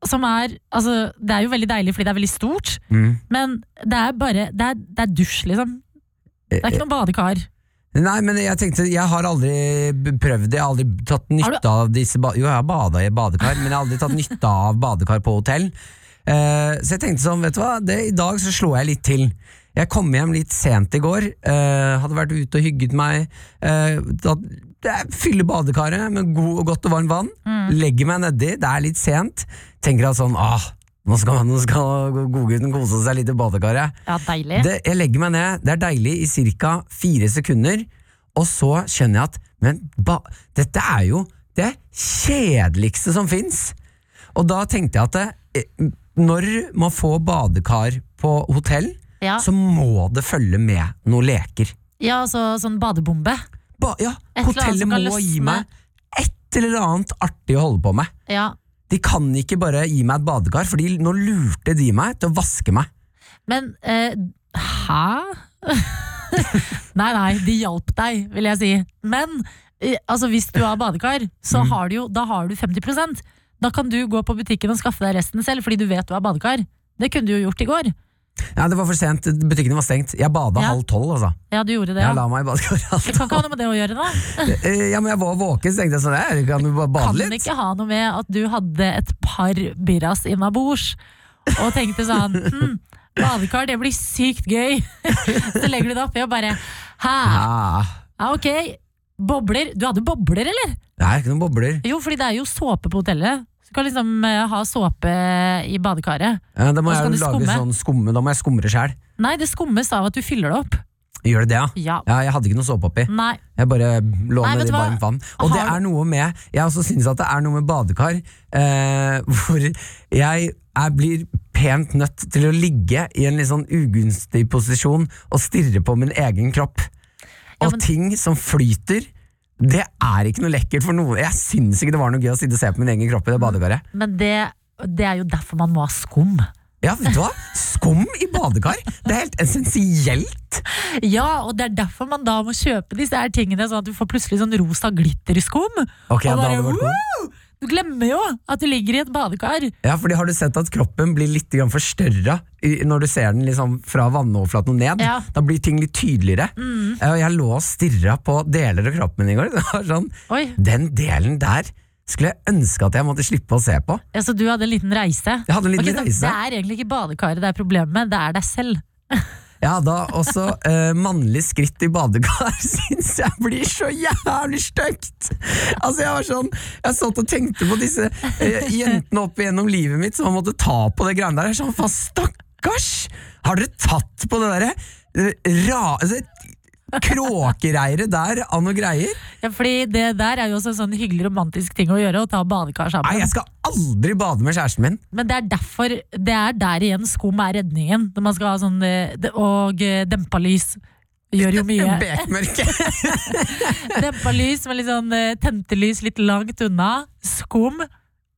Som er, altså, det er jo veldig deilig fordi det er veldig stort, Mm. men det er bare Det er, det er dusj, liksom. Det er ikke noe badekar. Nei, men jeg tenkte, jeg har aldri prøvd det. Jeg har aldri tatt nytte av disse Jo, jeg har bada i badekar, men jeg har aldri tatt nytte av badekar på hotell. Uh, så jeg tenkte sånn, vet du hva, det, i dag så slår jeg litt til. Jeg kom hjem litt sent i går, Uh, hadde vært ute og hygget meg. Uh, da, fyller badekaret med god godt og varmt vann, legger meg nedi, det er litt sent. Tenker at sånn, ah, nå skal, nå skal godgutten kose seg litt i badekaret. Ja, deilig. Det, jeg legger meg ned, det er deilig i ca. fire sekunder, og så skjønner jeg at men ba, dette er jo det kjedeligste som fins. Og da tenkte jeg at det, eh, når man får badekar på hotell, Ja. så må det følge med noen leker. Ja, altså sånn badebombe. Ba, ja, hotellet må gi meg et eller annet artig å holde på med. Ja. De kan ikke bare gi meg et badekar, fordi nå lurte de meg til å vaske meg. Men eh, hæ? nei, nei, de hjalp deg, vil jeg si. Men eh, altså, hvis du har badekar, så Mm. har du jo, da har du 50% Da kan du gå på butikken og skaffe deg resten selv, fordi du vet du har badekar. Det kunne du jo gjort i går. Ja, Det var for sent, Butikkene var stengt. Jeg bada Ja. halv tolv, altså. Ja, du gjorde det, Jeg ja. la meg i badekaret halv Det kan ikke ha noe med det å gjøre, da. Eh, Ja, men jeg var våken, så tenkte jeg sånn Jeg kan jo bare bade Kan litt. ikke ha noe med at du hadde et par birras innabords og tenkte sånn hm, Badekar, det blir sykt gøy. Så legger du det oppi og bare Hæ? Ja. Ja, ok. Bobler. Du hadde bobler, eller? Er ikke noen bobler. Jo, fordi det er jo såpe på hotellet. Du kan liksom eh, ha såpe i badekaret. Ja, da må Og så jeg kan jo du lage skumme. sånn skumme. Da må jeg skumre sjæl. Nei, det skummes av at du fyller det opp. Gjør det det, ja? Ja. Ja, jeg hadde ikke noe såpe oppi. Nei. Jeg bare lå Nei, vet i du hva? varmt vann. Og det Har er noe med Jeg også synes at det er noe med badekar eh, hvor jeg jeg blir pent nødt til å ligge i en litt sånn ugunstig posisjon og stirre på min egen kropp. Ja, Og men- ting som flyter, det er ikke noe lekkert for noen. Jeg syns ikke det var noe gøy å sitte og se på min egen kropp i det badekaret. Men det, det er jo derfor man må ha skum. Ja, vet du hva? Skum i badekar! Det er helt essensielt! Ja, og det er derfor man da må kjøpe disse her tingene, sånn at du får plutselig sånn rosa glitterskum. Ok, ja, og da bare, hadde Du glemmer jo at du ligger i et badekar. Ja, fordi Har du sett at kroppen blir litt forstørra når du ser den liksom fra vannoverflaten og ned? Ja. Da blir ting litt tydeligere. Mm. Jeg lå og stirra på deler av kroppen min i går. Det var sånn, Oi, Den delen der skulle jeg ønske at jeg måtte slippe å se på. ja, Så du hadde en liten reise? Jeg hadde en liten okay, reise. Det er egentlig ikke badekaret det er problemet med, det er deg selv. Ja, da også eh, Mannlig skritt i badekar syns jeg blir så jævlig stygt! Altså, jeg var sånn Jeg satt og tenkte på disse eh, jentene opp igjennom livet mitt som måtte ta på det greiene der. Jeg er sånn, faen, stakkars! Har dere tatt på det derre eh, ra... Altså, Kråkereiret der av noe greier? Ja, fordi det der er jo også en sånn hyggelig romantisk ting å gjøre, å ta badekar sammen. Nei, jeg skal aldri bade med kjæresten min! Men det er derfor Det er der igjen skum er redningen. Når man skal ha sånn eh, Og eh, dempa lys. Gjør jo mye. Bekmørke! dempa lys med litt sånn tentelys tente lys litt langt unna. Skum.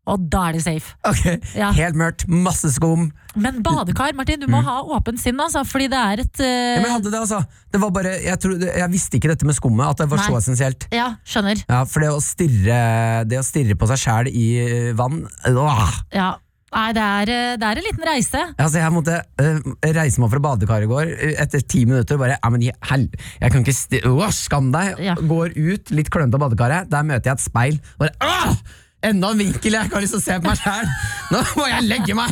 Og da er det safe. Ok, Ja. Helt mørkt, masse skum. Men badekar, Martin, du må ha åpent sinn, altså, fordi det er et uh... Ja, eh, men jeg hadde det, altså. Det var bare, jeg, tro, jeg visste ikke dette med skummet, at det var så essensielt. Ja, skjønner. Ja, for det å stirre, det å stirre på seg sjæl i øh, vann åh. Ja. Nei, det er, eh, det er en liten reise. Altså, Jeg måtte uh, reise meg fra badekaret i går etter ti minutter. Bare, men hell, jeg kan ikke sti åh, Skam deg! Ja. Går ut, litt klønete av badekaret. Der møter jeg et speil. Bare, åh, enda en vinkel jeg har lyst til å se på meg sjæl! Nå må jeg legge meg!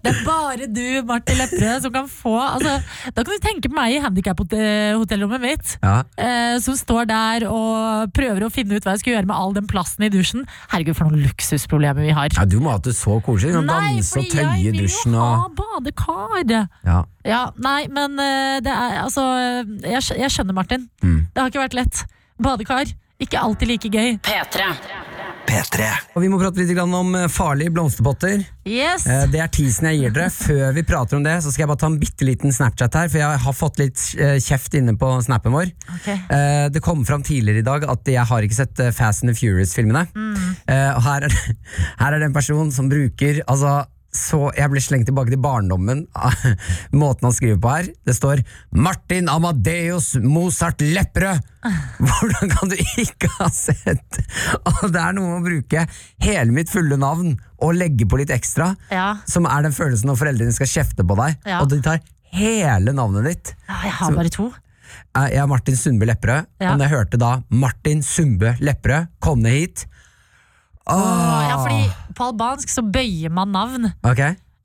Det er bare du, Martin Lepperød, som kan få altså, Da kan du tenke på meg i handikap-hotellrommet mitt. Ja. Eh, som står der og prøver å finne ut hva jeg skal gjøre med all den plassen i dusjen. Herregud, for noen luksusproblemer vi har. Ja, du må ha det så koselig. Kan Nei, danse og Nei, for jeg vil jo ha badekar. ja. Ja, nei, men eh, det er altså Jeg, jeg skjønner, Martin. Mm. Det har ikke vært lett. Badekar, ikke alltid like gøy. P3. P3. Og vi må prate litt om eh, farlige blomsterpotter. Yes! Eh, Det er teasen jeg gir dere. Før vi prater om det, så skal jeg bare ta en bitte liten Snapchat her, for jeg har fått litt eh, kjeft inne på snappen vår. Ok. Eh, Det kom fram tidligere i dag at jeg har ikke sett Fast and the Furious-filmene. Mm. Her er, her er det en person som bruker altså, så Jeg ble slengt tilbake til barndommen. Måten han skriver på her. Det står 'Martin Amadeus Mozart Lepperød'. Hvordan kan du ikke ha sett? Og det er noe med å bruke hele mitt fulle navn og legge på litt ekstra, Ja. som er den følelsen når foreldrene skal kjefte på deg, Ja. og de tar hele navnet ditt. Ja, jeg har bare to. Eh, Jeg er Martin Sundbø Lepperød, og når jeg hørte da Martin Sundbø Lepperød, kom ned hit Åh, Ja, fordi på albansk så bøyer man navn. Ok,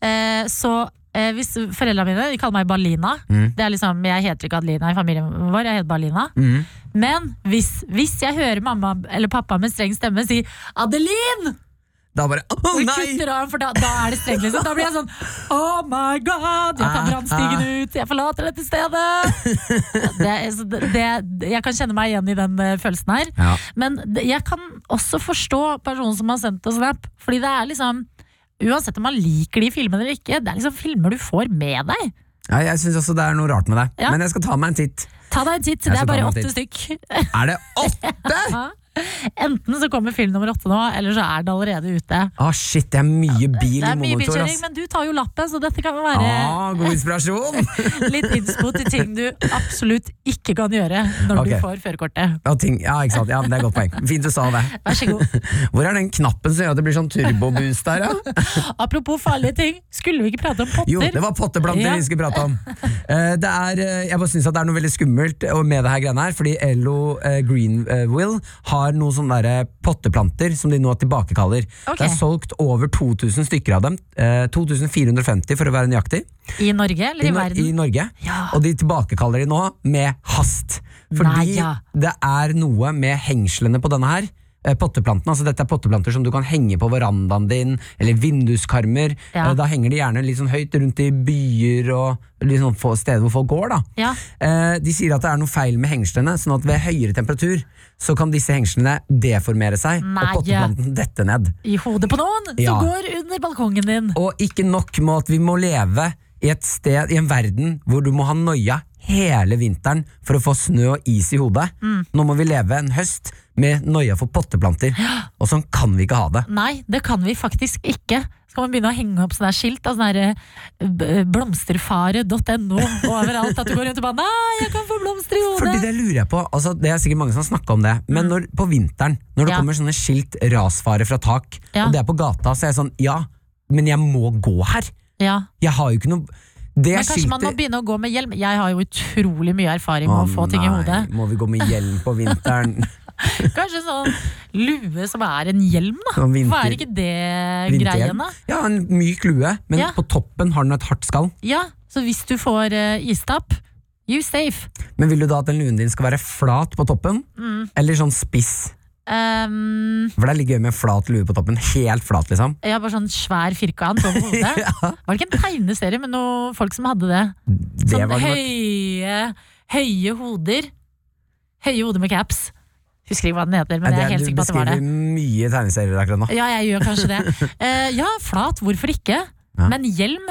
Eh, så eh, hvis foreldrene mine de kaller meg Balina Det er liksom, Jeg heter ikke Adelina i familien vår, jeg heter Balina. Mm. Men hvis, hvis jeg hører mamma eller pappa med streng stemme si 'Adelin!' Da bare Å nei! kutter av, for da, da er det strengt. Liksom. Da blir jeg sånn Oh my god! Jeg tar Ah, brannstigen ut! Jeg forlater dette stedet! Det, det, det, jeg kan kjenne meg igjen i den eh, følelsen her. Ja. Men jeg kan også forstå personen som har sendt oss snap. Fordi det er liksom Uansett om man liker de filmene eller ikke, det er liksom filmer du får med deg. Ja, jeg syns også det er noe rart med det, Ja. men jeg skal ta meg en titt. Ta deg en titt, Jeg det er bare åtte stykk. Er det åtte?! Enten så kommer film nummer åtte nå, eller så er det allerede ute. Ah, shit, det er mye bil Det i er mye monitor, bilkjøring, men du tar jo lappen, så dette kan være Ah, god inspirasjon! litt innspo til ting du absolutt ikke kan gjøre når okay. du får førerkortet. Ja, ja, ikke sant. Ja, det er et godt poeng. Fint du sa det. Vær så god. Hvor er den knappen som gjør at det blir sånn turboboost der, ja? Apropos farlige ting, skulle vi ikke prate om potter? Jo, det var potteplanter Ja. vi skulle prate om. Eh, det er, eh, jeg bare synes det er noe veldig skummelt med det her greiene her, fordi Ello eh, Greenwill har noen sånne der potteplanter som de nå tilbakekaller. Okay. Det er solgt over 2000 stykker av dem. Eh, 2450 for å være nøyaktig. I Norge eller i, I verden? I Norge. Ja. Og de tilbakekaller de nå med hast. Fordi Nei, ja. det er noe med hengslene på denne her. Eh, Potteplanten, altså Dette er potteplanter som du kan henge på verandaen din, eller vinduskarmer. Ja. Eh, Da henger de gjerne litt sånn høyt rundt i byer og få steder hvor folk går. da Ja. Eh, De sier at det er noe feil med hengslene, sånn at ved høyere temperatur så kan disse hengslene deformere seg, Nei. og potteplanten dette ned. I hodet på noen Ja. som går under balkongen din. Og ikke nok med at vi må leve i et sted, i en verden hvor du må ha noia hele vinteren for å få snø og is i hodet. Nå må vi leve en høst med noia for potteplanter. Og sånn kan vi ikke ha det. Nei, det kan vi faktisk ikke. Skal man begynne å henge opp sånne skilt av sånn eh, b- blomsterfare.no overalt? At du går rundt og bare 'nei, jeg kan få blomster i hodet'. Fordi det lurer jeg på, altså Det er sikkert mange som har snakka om det, men når, på vinteren, når det Ja. kommer sånne skilt 'rasfare fra tak', Ja. og det er på gata, så er jeg sånn Ja, men jeg må gå her. Ja. Jeg har jo ikke noe Det Men kanskje man må begynne å gå med hjelm? Jeg har jo utrolig mye erfaring med å få ting i nei, hodet. Må vi gå med hjelm på vinteren? Kanskje sånn lue som er en hjelm, da. Sånn vinter- Hva er ikke det greien, da? Ja, en myk lue, men Ja. på toppen har den et hardt skall. Ja, så hvis du får uh, istapp, you safe. Men vil du da at den luen din skal være flat på toppen, Mm. eller sånn spiss? Um, For det er litt gøy med flat lue på toppen. Helt flat, liksom. Ja, bare sånn svær firkant over hodet. ja, Var det ikke en tegneserie med noen folk som hadde det? det Sånn det høye, høye hoder. Høye hoder med caps. Husker ikke hva den heter, men Nei, jeg er helt sikker på at det var det. Du beskriver mye tegneserier akkurat nå. Ja, jeg gjør kanskje det. Uh, ja, flat, hvorfor ikke? Ja. Men hjelm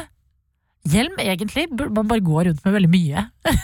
Hjelm, egentlig, burde man bare gå rundt med veldig mye.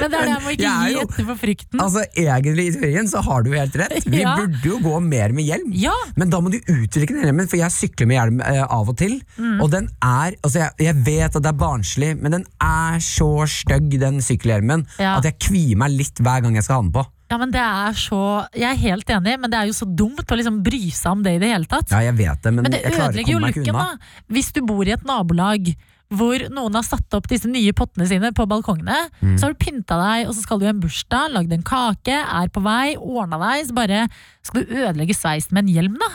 Men det er det jeg må ikke gi jo- etter for frykten. Altså, Egentlig, i teorien, så har du jo helt rett. Vi Ja. burde jo gå mer med hjelm. Ja, Men da må du utvikle den hjelmen, for jeg sykler med hjelm eh, av og til. Mm. Og den er Altså, jeg, jeg vet at det er barnslig, men den er så stygg, den sykkelhjelmen, Ja. at jeg kvier meg litt hver gang jeg skal ha den på. Ja, men det er så Jeg er helt enig, men det er jo så dumt å liksom bry seg om det i det hele tatt. Ja, jeg vet det, men, Men det ødelegger jo looken, da. Hvis du bor i et nabolag hvor noen har satt opp disse nye pottene sine på balkongene, Mm. så har du pynta deg, og så skal du i en bursdag, lagd en kake, er på vei, ordna deg, så bare skal du ødelegge sveisen med en hjelm, da.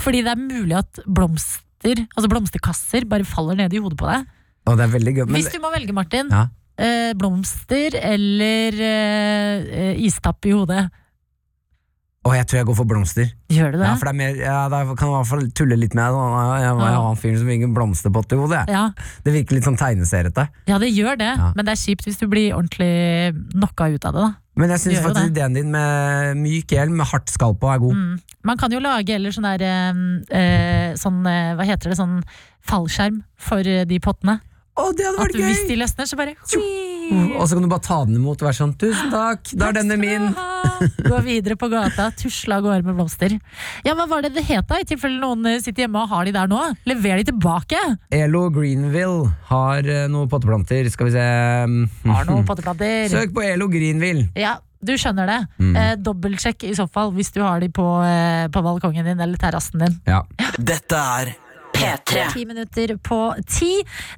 Fordi det er mulig at blomster, altså blomsterkasser, bare faller ned i hodet på deg. Å, det er veldig gøy. Men, Hvis du må velge, Martin. Ja. Eh, blomster eller eh, eh, istapp i hodet. Og jeg tror jeg går for blomster. Gjør du det? Ja, for det er mer, ja, da kan jeg i hvert fall tulle litt med det. Jeg, var har en fyr som fikk en blomsterpott i hodet. Ja. Det virker litt sånn tegneserete. Ja, det gjør det, Ja. men det er kjipt hvis du blir ordentlig knocka ut av det. da Men jeg syns faktisk ideen din med myk hjelm med hardt skall på er god. Mm. Man kan jo lage eller sånn der eh, eh, sånn, Hva heter det? Sånn fallskjerm for de pottene. Å, det hadde vært At gøy! hvis de løsner, så bare Og så kan du bare ta den imot og være sånn Tusen takk, da er denne min. Gå videre på gata, tusle av gårde med blomster. Ja, Hva var det det het, da? I tilfelle noen eh, sitter hjemme og har de der nå? Lever de tilbake! Elo Greenville har eh, noen potteplanter. Skal vi se Har noen potteplanter. Søk på Elo Greenville. Ja, du skjønner det. Mm. Eh, Dobbeltsjekk i så fall hvis du har de på, eh, på balkongen din eller terrassen din. Ja. Dette er P3. Ti minutter på ti.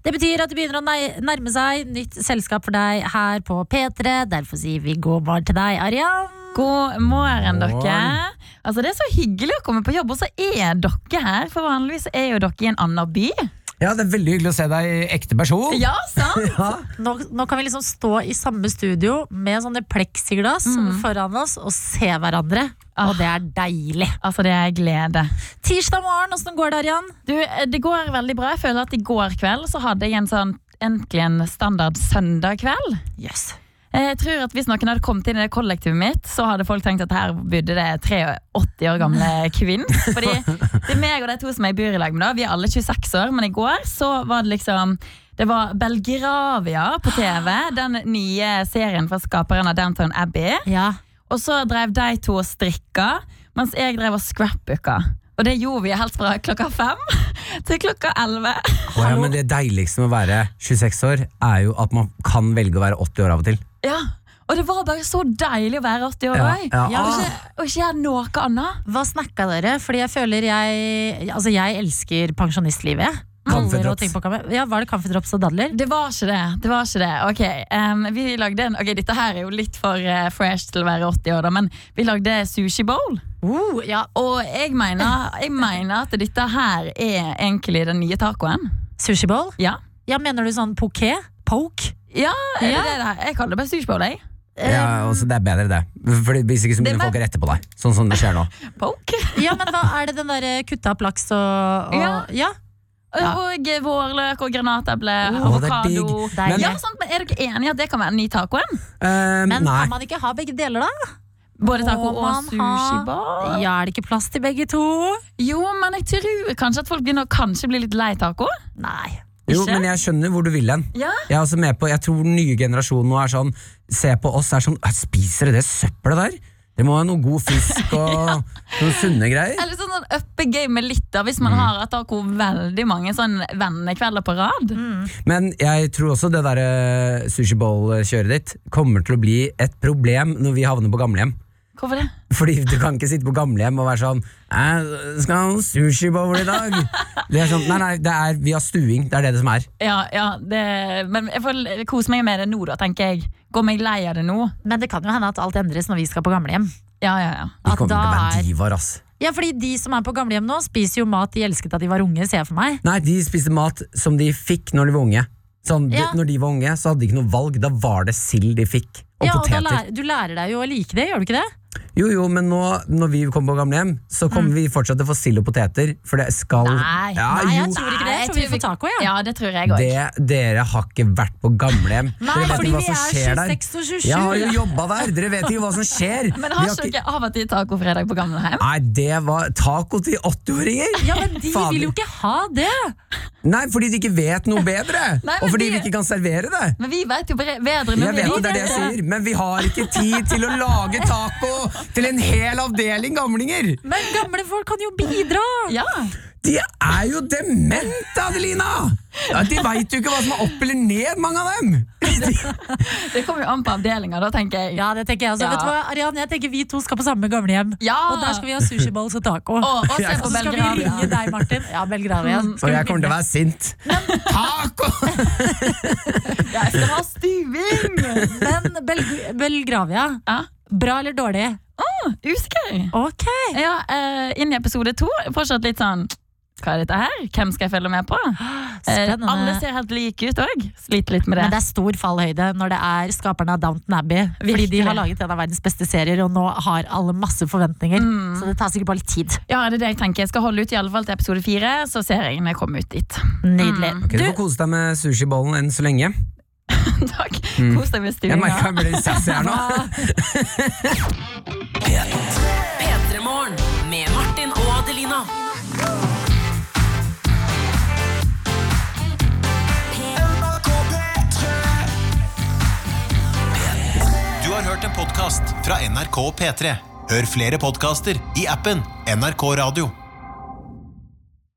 Det betyr at det begynner å nærme seg nytt selskap for deg her på P3. Derfor sier vi god morgen til deg, Arian. God morgen, dere. Altså, det er så hyggelig å komme på jobb, og så er dere her. For vanligvis er jo dere i en annen by. Ja, det er veldig hyggelig å se deg i ekte person. Ja, sant? Ja. Nå, nå kan vi liksom stå i samme studio med sånne pleksiglass foran oss og se hverandre. Og det er deilig. Altså, det er glede. Tirsdag morgen, åssen går det, Arian? Du, det går veldig bra. Jeg føler at i går kveld så hadde jeg en sånn endelig en standard søndag kveld. Yes. Jeg tror at Hvis noen hadde kommet inn i det kollektivet mitt, så hadde folk tenkt at her bodde det 83 år gamle kvinn. Fordi det er meg og de to som jeg bor i lag med. da Vi er alle 26 år, men i går så var det liksom det var Belgravia på TV, den nye serien fra skaperen av Downtown Abbey. Ja. Og så drev de to og strikka, mens jeg drev og scrapbooka. Og det gjorde vi helt fra klokka fem til klokka elleve. Oh, ja, men det deiligste med å være 26 år, er jo at man kan velge å være 80 år av og til. Ja, og det var bare så deilig å være 80 år òg. ja. Og ikke, og ikke gjøre noe annet. Hva snakka dere? Fordi jeg føler jeg Altså, jeg elsker pensjonistlivet. Ja, Var det kaffedrops og dadler? Det var ikke det. det, var ikke det. Ok, um, vi lagde en, ok, Dette her er jo litt for uh, fresh til å være 80 år, da, men vi lagde sushi bowl. Uh, ja. Og jeg mener, jeg mener at dette her er egentlig den nye tacoen. Sushi bowl? Ja, Ja, mener du sånn poké? Poke? Ja, er Ja. det det det her? Jeg kaller det bare sushi bowl. Jeg. Ja, altså, det er bedre, det. Fordi Hvis ikke så begynner folk å rette på deg. Sånn som det skjer nå. Poke. Ja, men hva er det den derre kutta opp laks og, og Ja. ja. Og, og vårløk og granateple, oh, er avokado. Ja, sant, men Er dere enige at det kan være den nye tacoen? Eh, Men nei. kan man ikke ha begge deler, da? Både taco og man sushi ha- bowl? Ja, er det ikke plass til begge to? Jo, men jeg tror kanskje at folk begynner å kanskje bli litt lei taco. Nei. Jo, Ikke? men jeg skjønner hvor du vil hen. Ja. Jeg er også med på, jeg tror den nye generasjonen nå er sånn Se på oss, er sånn «Æ, Spiser dere det søppelet der? Det må være noe god fisk og noen sunne greier. Eller sånn, sånn uppe gamet litt, da, hvis man Mm. har hatt taco veldig mange sånn vennekvelder på rad. Men jeg tror også det der eh, sushi bowl-kjøret ditt kommer til å bli et problem når vi havner på gamlehjem. Hvorfor det? Fordi du kan ikke sitte på gamlehjem og være sånn «Æ, Skal ha noen sushi bowl i dag? Det er sånn, nei, nei, det er, vi har stuing. Det er det det som er. Ja, ja, det, men jeg får kose meg med det nå, da, tenker jeg. Går meg lei av det nå. Men det kan jo hende at alt endres når vi skal på gamlehjem. Ja, ja, ja. Vi At kommer til å da være er- divaer, ass. Ja, fordi de som er på gamlehjem nå, spiser jo mat de elsket da de var unge, ser jeg for meg. Nei, de spiste mat som de fikk når de var unge. Sånn, de, Ja. når de var unge, så hadde de ikke noe valg. Da var det sild de fikk. Og Ja, og da poteter. lærer, du lærer deg jo å like det, gjør du ikke det? Jo, jo, men nå når vi kommer på gamlehjem, så kommer vi fortsatt til å få sild og poteter. For det skal Mm. Nei, ja, Nei, jo, jeg tror ikke det. Jeg tror vi får taco, ja. Ja, det tror jeg òg. det, Dere har ikke vært på gamlehjem. Nei, dere vet fordi ikke hva vi som er skjer der. 26 og 27. Jeg har jo jobba der! Dere vet ikke hva som skjer. Men Vi har har ikke dere av og til tacofredag på gamlehjem? Nei, det var taco til 80-åringer! Ja, men de Fader. vil jo ikke ha det! Nei, fordi de ikke vet noe bedre! Nei, men og fordi vi- vi ikke kan servere det. Men vi vet jo bedre. Jeg vi vet er det er det jeg sier, men vi har ikke tid til å lage taco til en hel avdeling gamlinger! Men gamle folk kan jo bidra! Ja. De er jo demente, Adelina! Ja, de veit jo ikke hva som er opp eller ned, mange av dem! Det kommer jo an på avdelinga, da, tenker jeg. Ja, det tenker jeg også. Ja. Vet du hva, Arian, jeg tenker Vi to skal på samme gamlehjem. Ja. Og der skal vi ha sushi bowls og taco. Og, og Og så skal vi ringe deg, Martin. Ja, Belgravia. Mm. Og jeg kommer til å være sint. Taco! Jeg skal ha stuing! Men Bel Belgravia, Ja. Bra eller dårlig? Usikker. Ok. Ja, uh, inn i episode to. Fortsatt litt sånn Hva er dette her? Hvem skal jeg følge med på? Eh, Spennende. alle ser helt like ut òg. Sliter litt med det. Men det er stor fallhøyde når det er skaperne av Downton Abbey. Fordi de har laget en av verdens beste serier, og nå har alle masse forventninger. Mm. Så det tar sikkert bare litt tid. Ja, det er det jeg tenker. Jeg skal holde ut i alle fall til episode fire, så ser jeg når jeg kommer ut dit. Nydelig. Ok, du får kose deg med sushibollen enn så lenge. Takk. Mm. Kos deg med Jeg merka jeg ble litt sassy her nå. P3morgen med Martin og Adelina. Du har hørt en podcast fra NRK P3. Hør flere podcaster i appen NRK Radio.